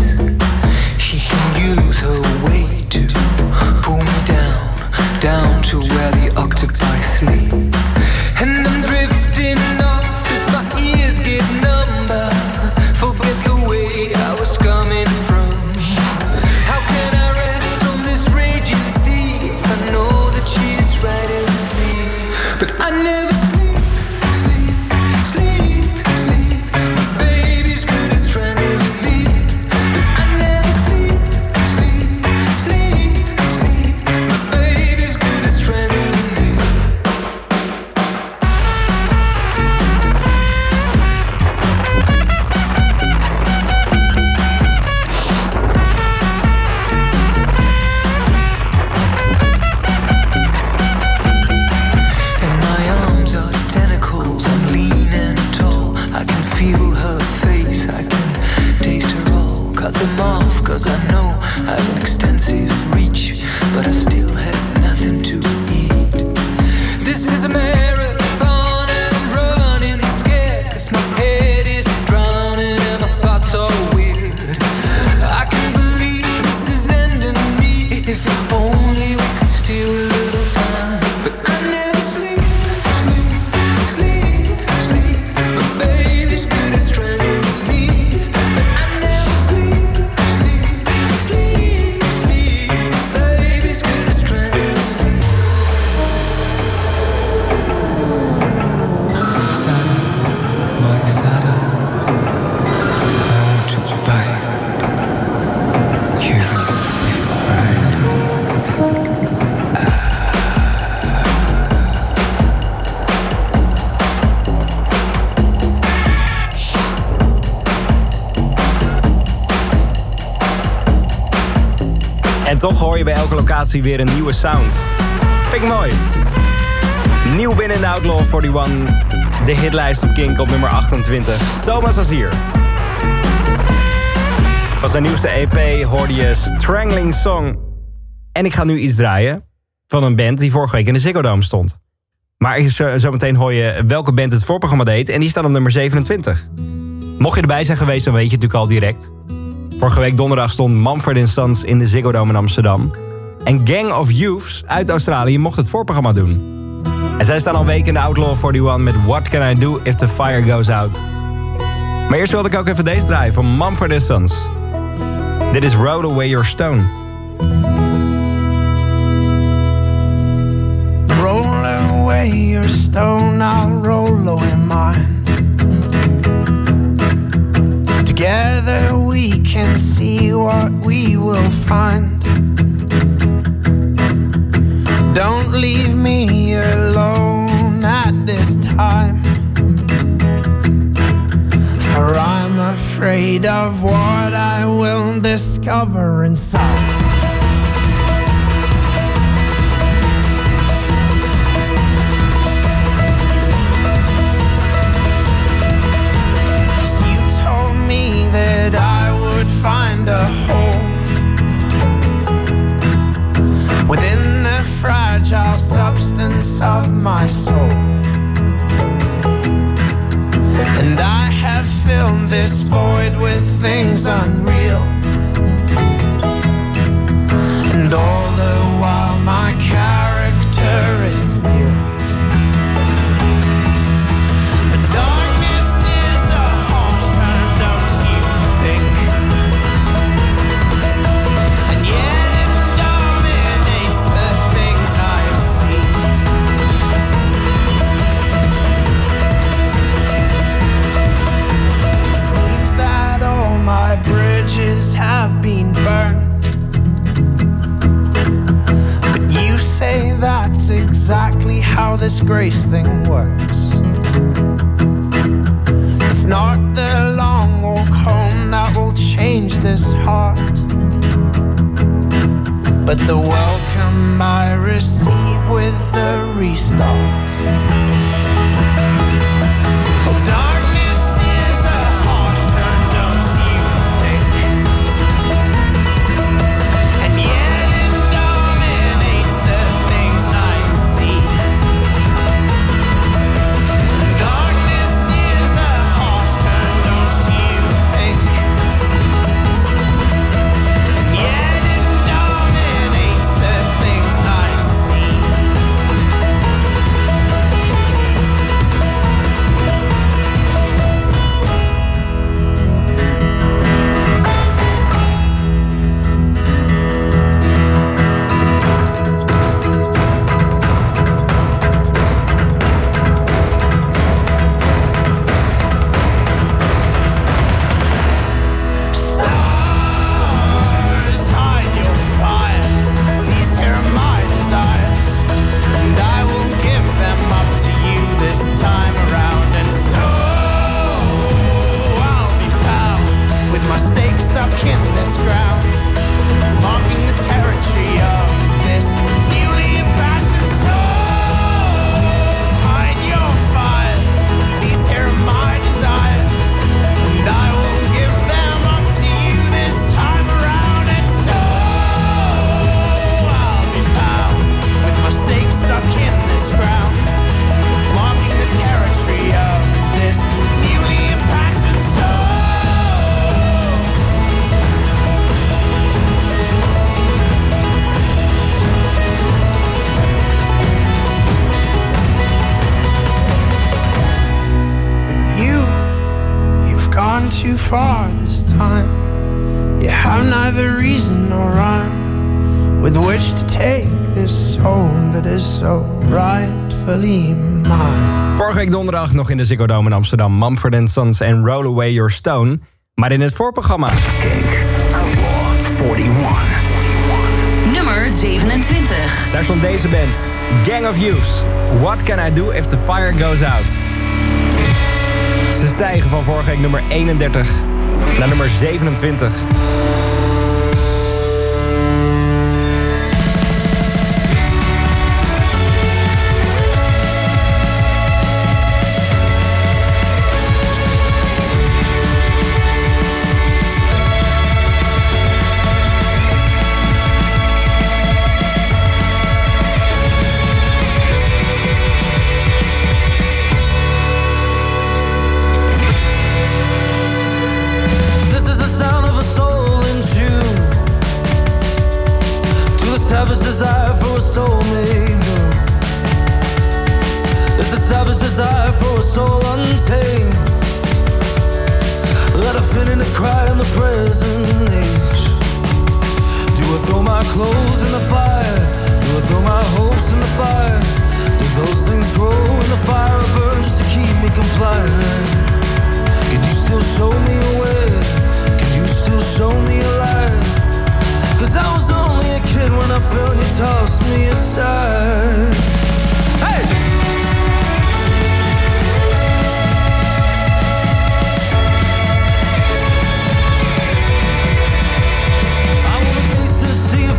toch hoor je bij elke locatie weer een nieuwe sound. Vind ik mooi. Nieuw binnen de Outlaw 41. De hitlijst op Kink op nummer 28. Thomas Azier. Van zijn nieuwste EP hoorde je Strangling Song. En ik ga nu iets draaien van een band die vorige week in de Ziggo Dome stond. Maar zo- zometeen hoor je welke band het voorprogramma deed en die staat op nummer 27. Mocht je erbij zijn geweest, dan weet je natuurlijk al direct. Vorige week donderdag stond Mumford Sons in de Ziggo Dome in Amsterdam. En Gang of Youths uit Australië mocht het voorprogramma doen. En zij staan al weken in de Outlaw 41 met What Can I Do If The Fire Goes Out. Maar eerst wilde ik ook even deze draaien van Mumford Sons. Dit is Roll Away Your Stone. Roll away your stone, I'll what we will find. Don't leave me alone at this time. For I'm afraid of what I will discover inside. Find a hole within the fragile substance of my soul. And I have filled this void with things unreal. And all exactly how this grace thing works. It's not the long walk home that will change this heart, but the welcome I receive with the restart. Nog in de Ziggo Dome in Amsterdam. Mumford Sons en Roll Away Your Stone. Maar in het voorprogramma... Outlaw 41. Nummer 27. Daar stond deze band. Gang of Youths. What can I do if the fire goes out? Ze stijgen van vorige week nummer 31 naar nummer 27. My in the fire? Do I throw my hopes in the fire? Do those things grow in the fire or burn just to keep me compliant? Can you still show me a way? Can you still show me a light? Cause I was only a kid when I felt you tossed me aside. Hey!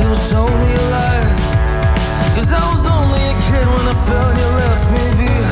a way? Can you still show me a light? Cause I was only a kid when I felt you left me behind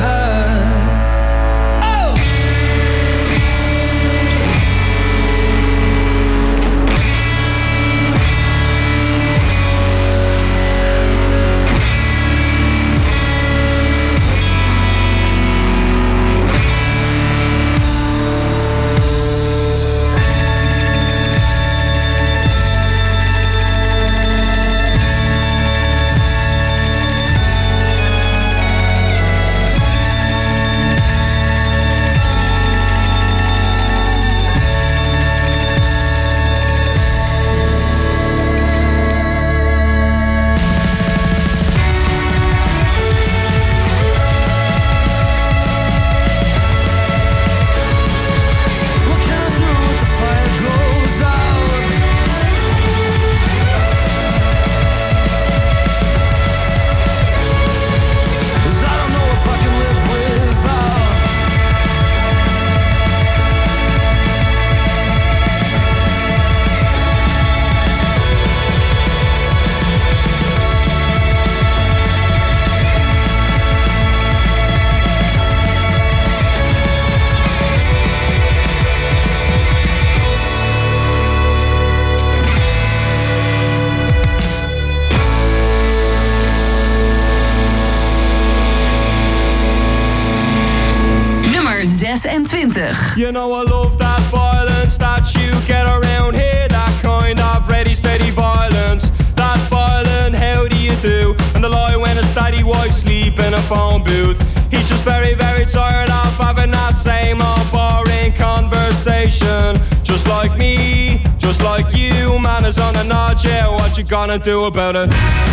gonna do about it?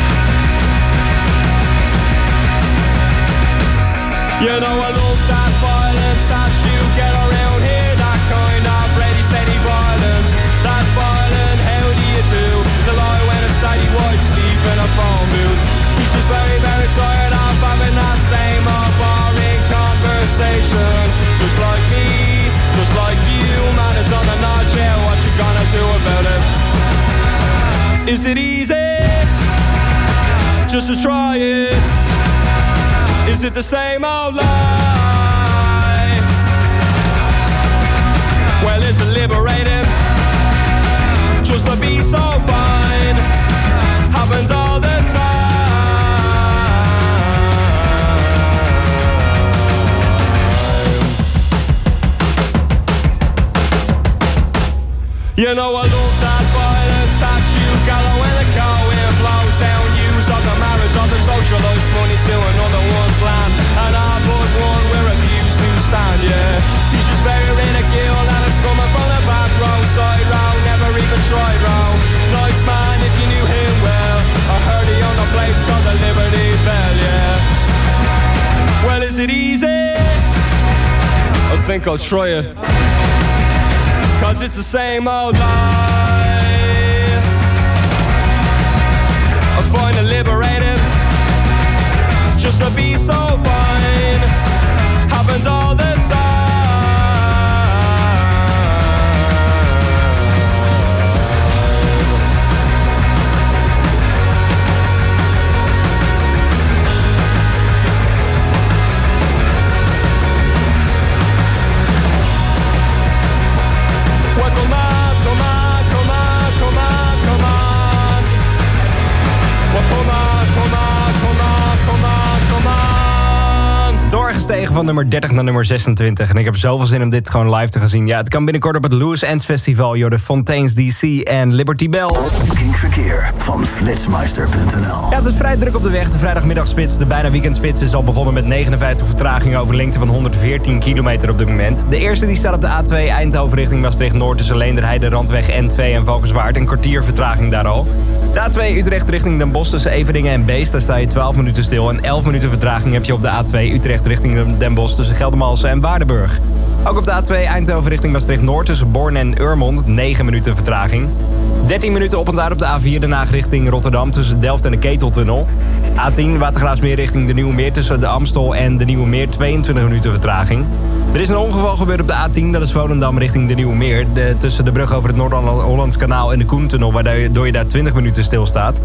It the same old lie? Well, is it liberating? Just to be so fine happens all the time. You know I love socialist money to another one's land. And I but one we're abused to stand, yeah. He's just very ridicule and it's coming from the back row, side row, never even tried row. Nice man if you knew him well. I heard he owned a place called the Liberty Bell, yeah. Well, is it easy? I think I'll try it. Cause it's the same old lie. I find it liberating just to be so fine. Happens all the time. Doorgestegen van nummer 30 naar nummer 26. En ik heb zoveel zin om dit gewoon live te gaan zien. Ja, het kan binnenkort op het Lewis Ends Festival. Joh, de Fontaines DC en Liberty Bell. Kink Verkeer van flitsmeister.nl Ja, het is vrij druk op de weg. De vrijdagmiddagspits, de bijna weekendspits, is al begonnen met 59 vertragingen over een lengte van 114 kilometer op dit moment. De eerste die staat op de A2 Eindhoven richting Maastricht-Noord tussen Leenderheide, Randweg N2 en Valkenswaard. Een kwartier vertraging daar al. De A2 Utrecht richting Den Bosch tussen Everdingen en Beest, daar sta je 12 minuten stil. En 11 minuten vertraging heb je op de A2 Utrecht richting Den Bosch tussen Geldermalsen en Waardenburg. Ook op de A2 Eindhoven richting Maastricht-Noord tussen Born en Urmond 9 minuten vertraging. 13 minuten op en uit op de A4 Den Haag richting Rotterdam tussen Delft en de Keteltunnel. A10 Watergraafsmeer richting de Nieuwe Meer tussen de Amstel en de Nieuwe Meer 22 minuten vertraging. Er is een ongeval gebeurd op de A10, dat is Volendam richting de Nieuwe Meer. Tussen de brug over het Noord-Hollands kanaal en de Koentunnel, waardoor je daar 20 minuten stilstaat.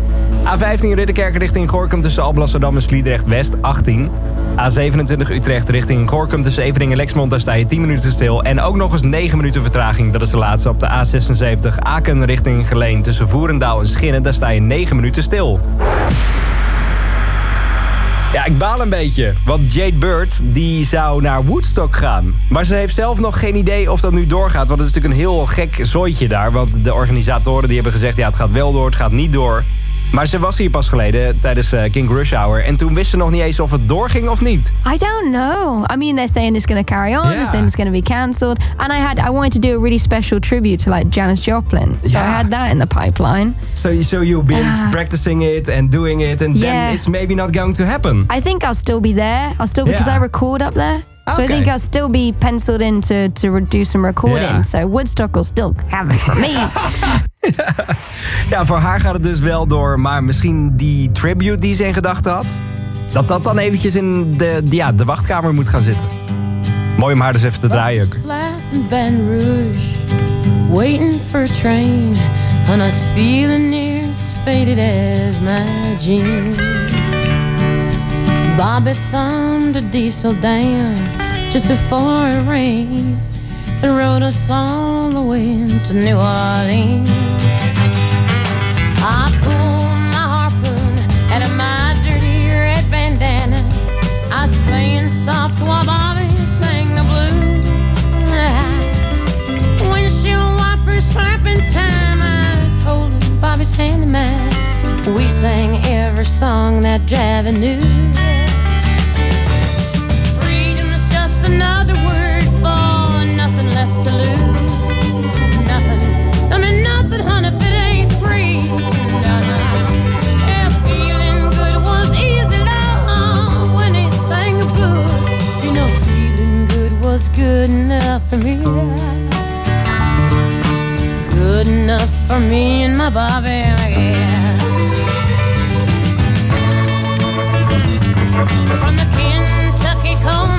A15 Ridderkerk richting Gorkum tussen Alblasserdam en Sliedrecht West 18. A27 Utrecht richting Gorkum tussen Evering en Lexmond, daar sta je 10 minuten stil. En ook nog eens 9 minuten vertraging, dat is de laatste op de A76 Aken richting Geleen tussen Voerendaal en Schinnen, daar sta je 9 minuten stil. Ja, ik baal een beetje. Want Jade Bird die zou naar Woodstock gaan. Maar ze heeft zelf nog geen idee of dat nu doorgaat. Want het is natuurlijk een heel gek zooitje daar. Want de organisatoren die hebben gezegd... ja, het gaat wel door, het gaat niet door. Maar ze was hier pas geleden tijdens eh, King Rush Hour. En toen wist ze nog niet eens of het doorging of niet. I don't know. I mean, they're saying it's going to carry on. They're Yeah. saying it's going to be cancelled. And I had, I wanted to do a really special tribute to like Janis Joplin. So I had that in the pipeline. So, so you've been Ah. practicing it and doing it. And Yeah. then it's maybe not going to happen. I think I'll still be there. I'll still because. I record up there. So I think I'll still be penciled in to, to do some recording. Yeah. So Woodstock will still have it for me. Ja, voor haar gaat het dus wel door. Maar misschien die tribute die ze in gedachten had... dat dat dan eventjes in de, ja, de wachtkamer moet gaan zitten. Mooi om haar dus even te draaien. ook. flat in Baton Rouge, waiting for a train, and I was feeling near as faded as my jeans. Bobby To the diesel down just before it rained and rode us all the way to New Orleans. I pulled my harpoon out of my dirty red bandana. I was playing soft while Bobby sang the blues. Windshield wipers slapping time. I was holding Bobby's hand in mine. We sang every song that Javi knew. good enough for me. Good enough for me and my Bobby. Yeah. From the Kentucky coal.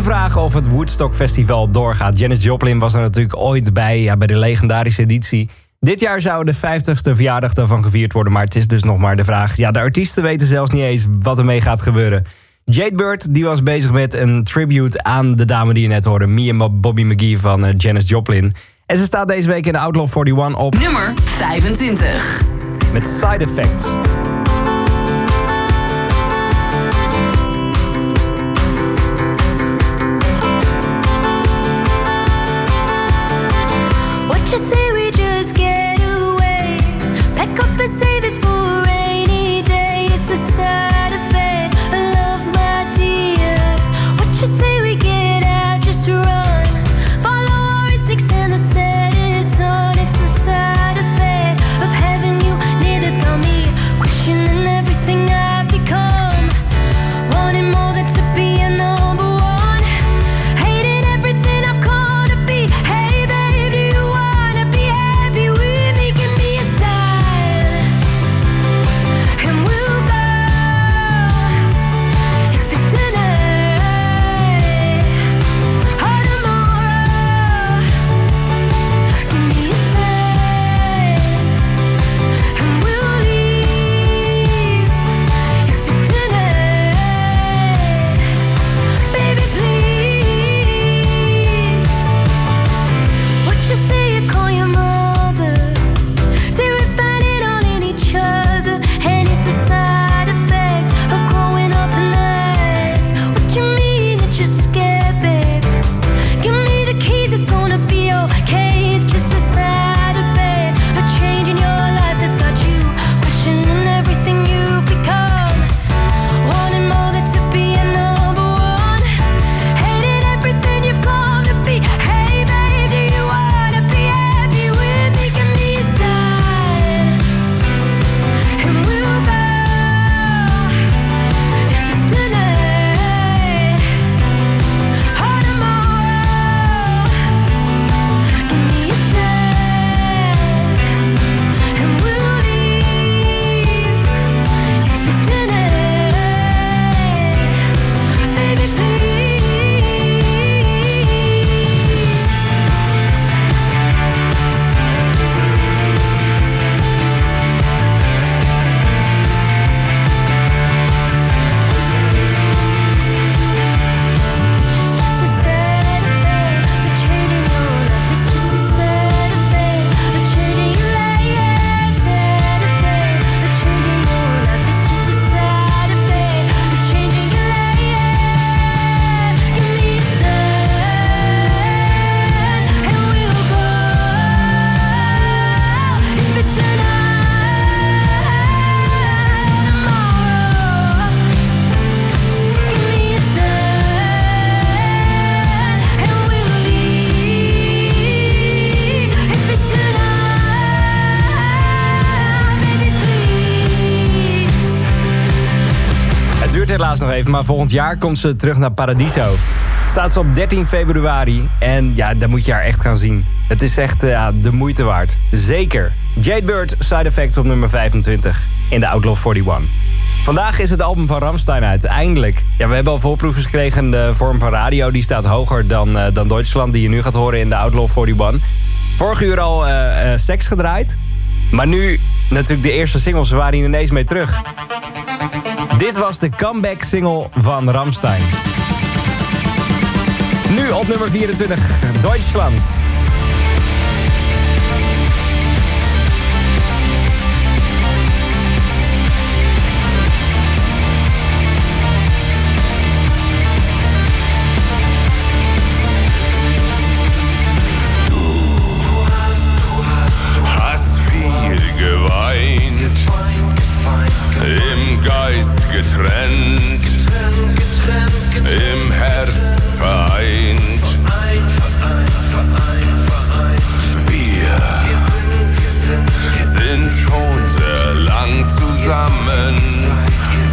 de vraag of het Woodstock Festival doorgaat. Janis Joplin was er natuurlijk ooit bij, ja, bij de legendarische editie. Dit jaar zou de 50e verjaardag daarvan gevierd worden, maar het is dus nog maar de vraag. Ja, de artiesten weten zelfs niet eens wat ermee gaat gebeuren. Jade Bird die was bezig met een tribute aan de dame die je net hoorde, Mia Bobby McGee van eh, Janis Joplin. En ze staat deze week in de Outlaw 41 op nummer 25 met Side Effects. Maar volgend jaar komt ze terug naar Paradiso. Staat ze op 13 februari en ja, dan moet je haar echt gaan zien. Het is echt eh, de moeite waard. Zeker. Jade Bird, Side Effects op nummer 25 in de Outlaw 41. Vandaag is het album van Ramstein uit, eindelijk. Ja, we hebben al voorproefers gekregen de vorm van radio. Die staat hoger dan, eh, dan Duitsland, die je nu gaat horen in de Outlaw 41. Vorig uur al eh, seks gedraaid. Maar nu natuurlijk de eerste singles, we waren hier ineens mee terug. Dit was de comeback single van Ramstein. Nu op nummer 24, Duitsland. hast viel geweint, getrennt, getrennt, getrennt, getrennt im Herz vereint. Vereint, vereint, vereint, vereint. Wir, wir, sind, wir sind, sind schon sehr lang zusammen.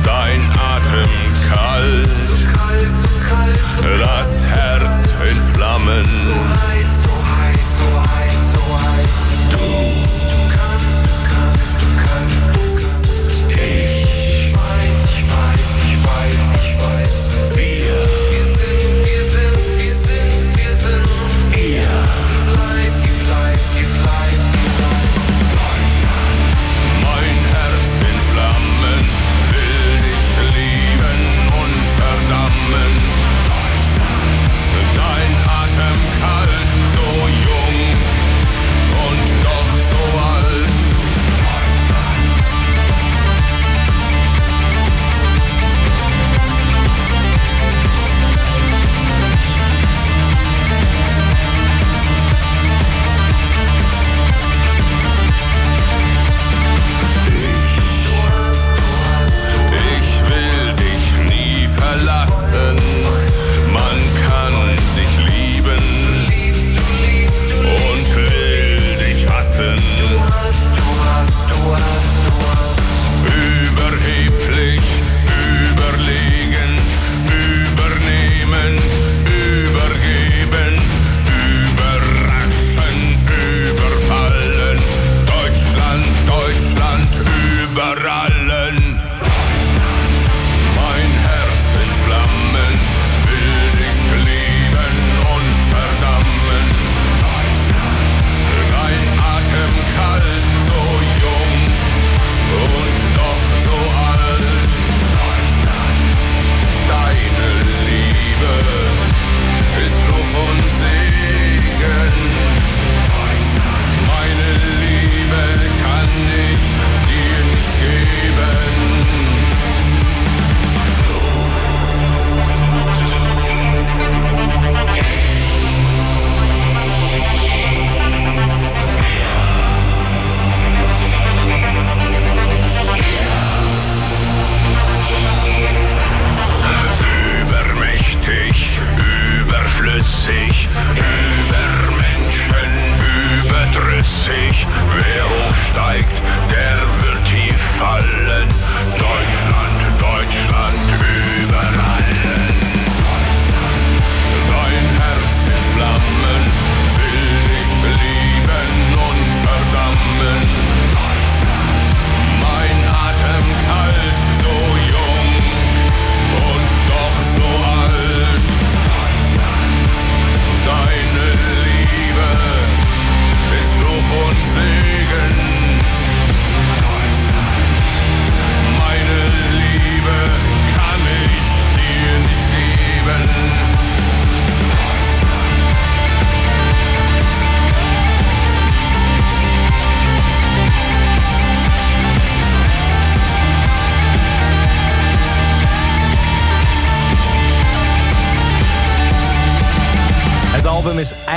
Dein Atem kalt, so kalt, so kalt so das Herz in Flammen. So heiß, so heiß, so heiß, so heiß. Du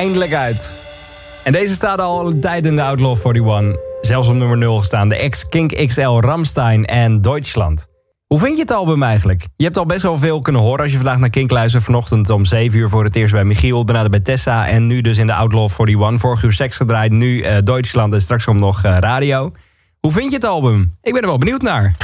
eindelijk uit. En deze staat al een tijd in de Outlaw 41. Zelfs op nummer 0 gestaan. De ex-Kink XL Ramstein en Duitsland. Hoe vind je het album eigenlijk? Je hebt al best wel veel kunnen horen als je vandaag naar Kink luistert. Vanochtend om 7 uur voor het eerst bij Michiel. Daarna bij Tessa. En nu dus in de Outlaw 41. Vorig uur seks gedraaid. Nu eh, Duitsland en straks komt nog eh, radio. Hoe vind je het album? Ik ben er wel benieuwd naar.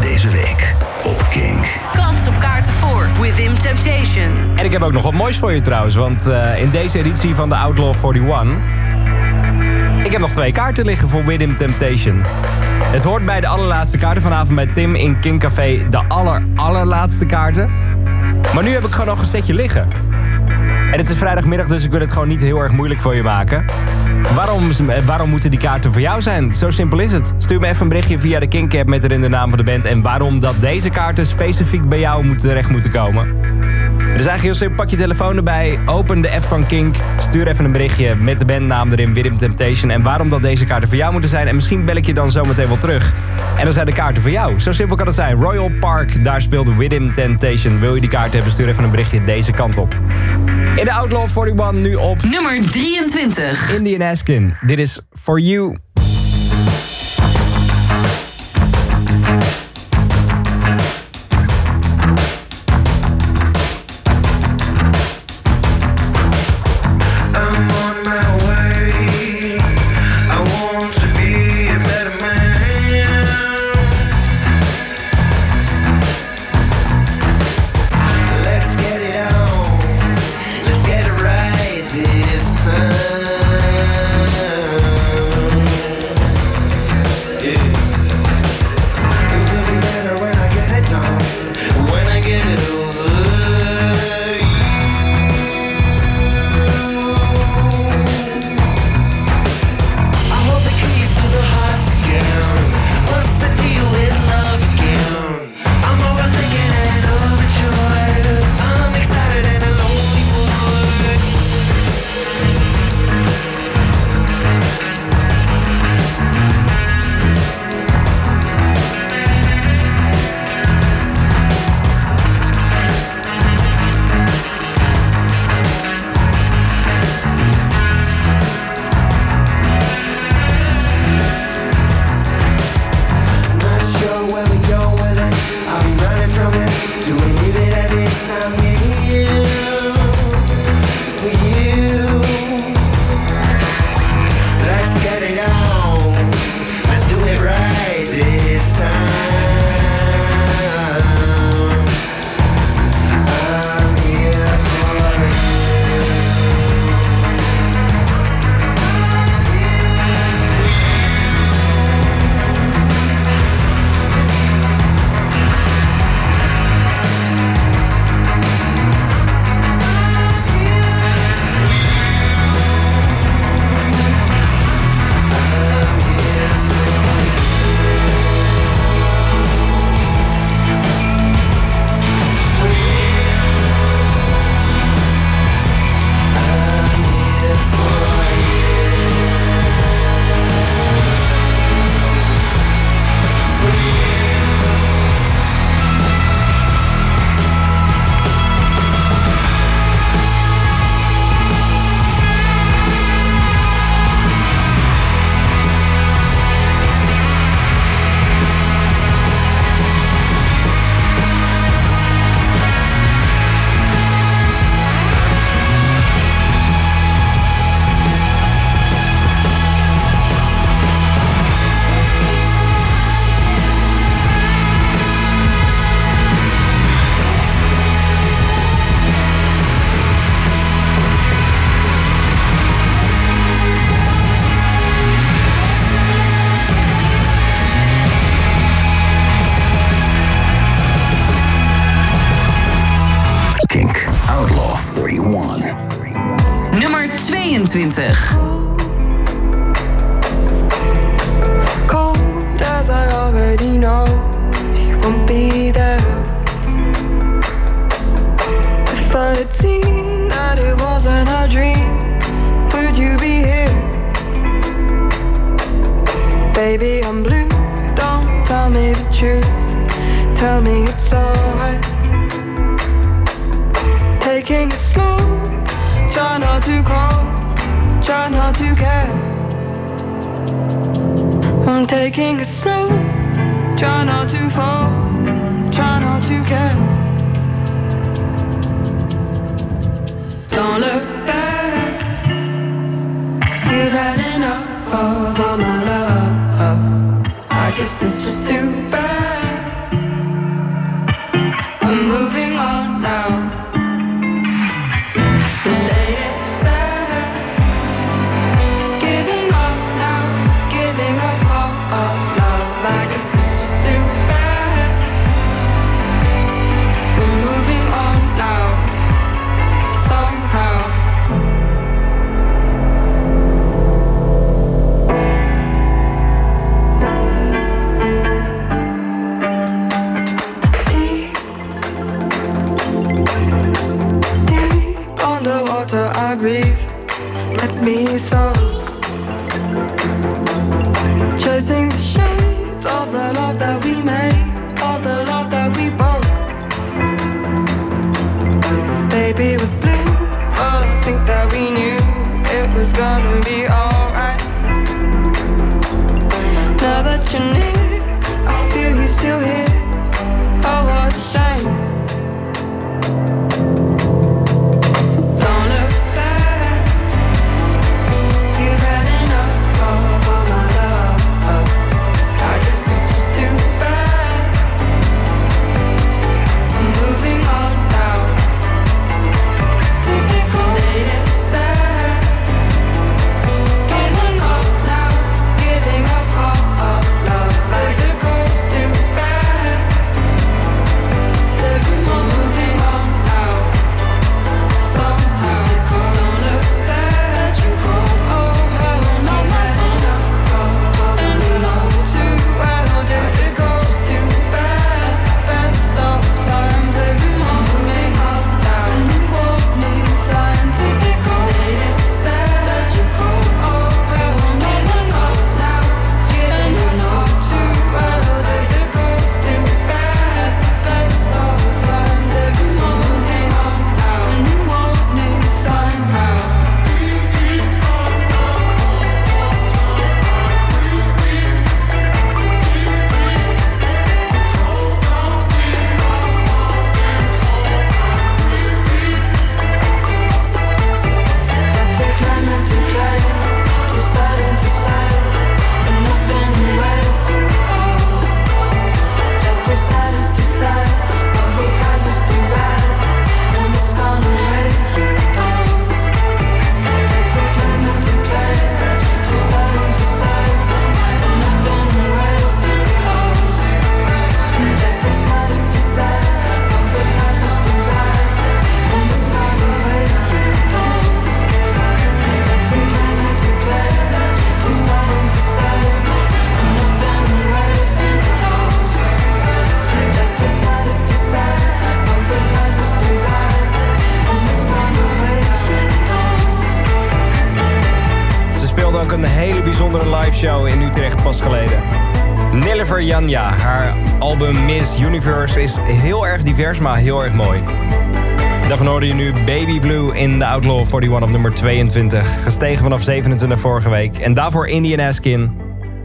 Deze week op Kink. Kans op kaarten voor Within Temptation. En ik heb ook nog wat moois voor je trouwens. Want eh, in deze editie van de Outlaw 41... Ik heb nog twee kaarten liggen voor Within Temptation. Het hoort bij de allerlaatste kaarten vanavond bij Tim in King Café. De aller, allerlaatste kaarten. Maar nu heb ik gewoon nog een setje liggen. En het is vrijdagmiddag, dus ik wil het gewoon niet heel erg moeilijk voor je maken. Waarom, waarom moeten die kaarten voor jou zijn? Zo simpel is het. Stuur me even een berichtje via de Kink app met erin de naam van de band... en waarom dat deze kaarten specifiek bij jou moeten, terecht moeten komen. Het is eigenlijk heel simpel. Pak je telefoon erbij, open de app van Kink... stuur even een berichtje met de bandnaam erin, Within Temptation... en waarom dat deze kaarten voor jou moeten zijn. En misschien bel ik je dan zometeen wel terug. En dan zijn de kaarten voor jou. Zo simpel kan het zijn. Royal Park, daar speelt Within Temptation. Wil je die kaarten hebben, stuur even een berichtje deze kant op. In de Outlaw 41 nu op... Nummer 23. Indian Askin. Dit is For You. moving heel erg divers, maar heel erg mooi. Daarvan hoorde je nu Baby Blue in de Outlaw 41 op nummer 22. Gestegen vanaf 27 vorige week. En daarvoor Indian Askin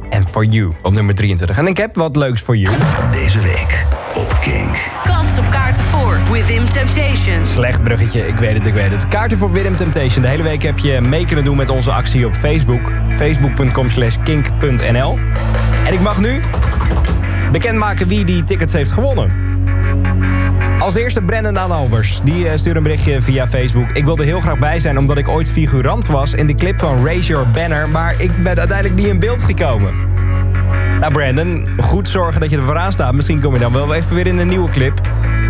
en For You op nummer 23. En ik heb wat leuks voor you. Deze week op Kink. Kans op kaarten voor Within Temptation. Slecht bruggetje, ik weet het, ik weet het. Kaarten voor Willem Temptation. De hele week heb je mee kunnen doen met onze actie op Facebook. Facebook.com slash kink.nl En ik mag nu bekendmaken wie die tickets heeft gewonnen. Als eerste Brendan Albers. Die eh, stuurde een berichtje via Facebook. Ik wilde heel graag bij zijn omdat ik ooit figurant was in de clip van Raise Your Banner. Maar ik ben uiteindelijk niet in beeld gekomen. Nou Brandon, goed zorgen dat je er vooraan staat. Misschien kom je dan wel even weer in een nieuwe clip.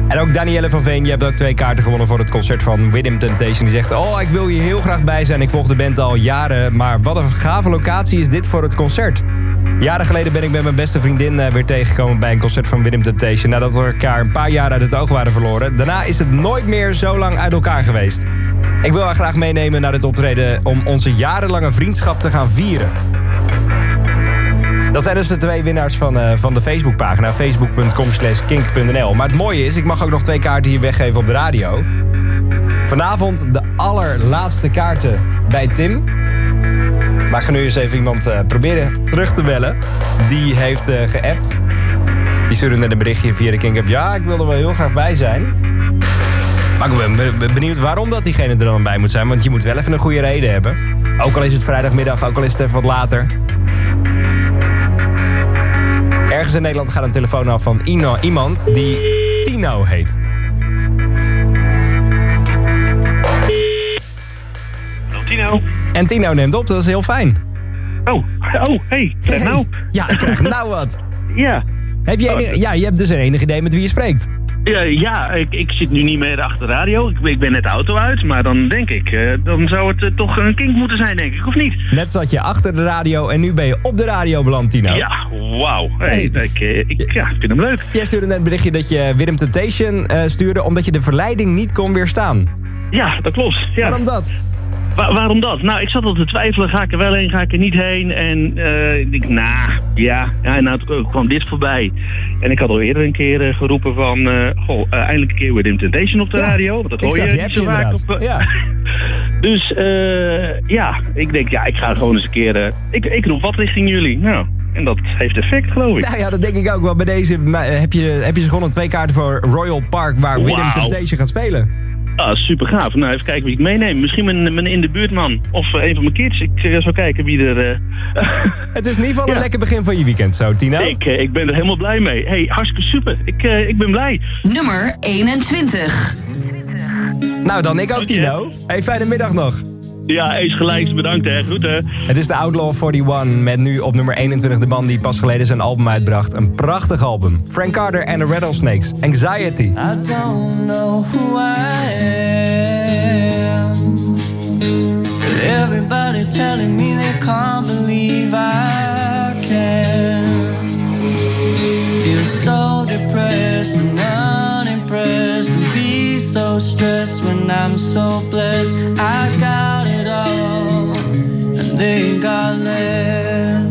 En ook Danielle van Veen, je hebt ook twee kaarten gewonnen voor het concert van Widdim Temptation. Die zegt, oh ik wil hier heel graag bij zijn. Ik volg de band al jaren, maar wat een gave locatie is dit voor het concert. Jaren geleden ben ik met mijn beste vriendin eh, weer tegengekomen bij een concert van Widdim Temptation. Nadat we elkaar een paar jaar uit het oog waren verloren. Daarna is het nooit meer zo lang uit elkaar geweest. Ik wil haar graag meenemen naar dit optreden om onze jarenlange vriendschap te gaan vieren. Dat zijn dus de twee winnaars van, eh, van de Facebookpagina. Facebook.com slash kink.nl. Maar het mooie is, ik mag ook nog twee kaarten hier weggeven op de radio. Vanavond de allerlaatste kaarten bij Tim. Maar ik ga nu eens even iemand eh, proberen terug te bellen. Die heeft eh, geappt. Die stuurde net een berichtje via de App. Ja, ik wil er wel heel graag bij zijn. Maar ik ben be- be- benieuwd waarom dat diegene er dan bij moet zijn. Want je moet wel even een goede reden hebben. Ook al is het vrijdagmiddag, ook al is het even wat later. Ergens in Nederland gaat een telefoon af van Ino, iemand die Tino heet. Tino. En Tino neemt op, dat is heel fijn. Oh, oh, hey, zeg nou. Ja, ik krijg nou wat. Ja. Heb je, enig- ja, je hebt dus een enig idee met wie je spreekt. Ja, ja ik, ik zit nu niet meer achter de radio. Ik, ik ben net de auto uit, maar dan denk ik, eh, dan zou het eh, toch een kink moeten zijn, denk ik, of niet? Net zat je achter de radio en nu ben je op de radio beland, Tino. Ja, wauw. Hey, ik, eh, ik, ja, ik vind hem leuk. Jij stuurde net een berichtje dat je Willem Temptation stuurde... omdat je de verleiding niet kon weerstaan. Ja, dat klopt. Ja. Waarom dat? Wa- waarom dat? Nou, ik zat al te twijfelen. Ga ik er wel heen, ga ik er niet heen? En eh, ik denk, nou, ja. ja. En nou toen kwam dit voorbij. En ik had al eerder een keer eh, geroepen van... eh, goh, eh, eindelijk een keer Within Temptation op de radio. Want dat hoor je niet zo vaak op... eh, Ja. dus eh, ja, ik denk, ja, ik ga gewoon eens een keer... eh, ik, ik roep wat richting jullie. Nou, en dat heeft effect, geloof ik. Nou ja, dat denk ik ook wel. Bij deze eh, heb je, heb je ze gewonnen twee kaarten voor Royal Park... waar Willem Wauw. Temptation gaat spelen. Ah, super gaaf. Nou, even kijken wie ik meeneem. Misschien mijn, mijn in de buurtman. Of eh, een van mijn kids. Ik eh, zal kijken wie er... eh, Het is in ieder geval een lekker begin van je weekend zo, Tino. Ik, eh, ik ben er helemaal blij mee. Hey, hartstikke super. Ik, eh, ik ben blij. Nummer 21. Nou, dan ik ook, Tino. Hey, fijne middag nog. Ja, eens gelijk. Bedankt, hè. Goed, hè. Het is de Outlaw 41 met nu op nummer 21 de man die pas geleden zijn album uitbracht. Een prachtig album. Frank Carter en de Rattlesnakes. Anxiety. I don't know who I am. Everybody telling me they can't believe I can. Feel so depressed so stressed when I'm so blessed. I got it all, and they got less.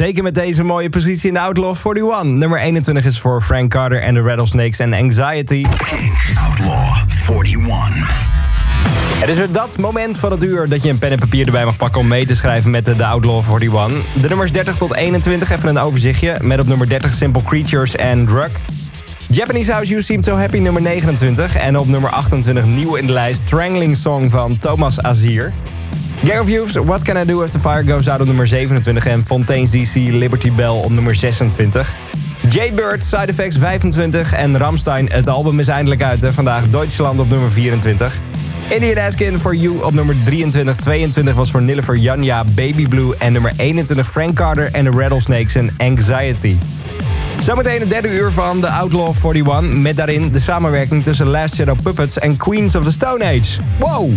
Zeker met deze mooie positie in de Outlaw 41. Nummer 21 is voor Frank Carter en de Rattlesnakes en Anxiety. Outlaw 41. Het is weer dat moment van het uur dat je een pen en papier erbij mag pakken om mee te schrijven met de, de Outlaw 41. De nummers 30 tot 21, even een overzichtje. Met op nummer 30 Simple Creatures en Drug. Japanese House You Seem So Happy nummer 29. En op nummer 28 nieuw in de lijst Strangling Song van Thomas Azier. Of Youths, What Can I Do If The Fire Goes Out op nummer 27. En Fontaine's DC Liberty Bell op nummer 26. Jaybird, Side Effects 25. En Ramstein, het album is eindelijk uit hè, vandaag. Deutschland op nummer 24. Indian Askin for You op nummer 23. 22 was voor Nillifer Janja Baby Blue. En nummer 21 Frank Carter en de Rattlesnakes en Anxiety. Zometeen het derde uur van de Outlaw 41... met daarin de samenwerking tussen Last Shadow Puppets en Queens of the Stone Age. Wow!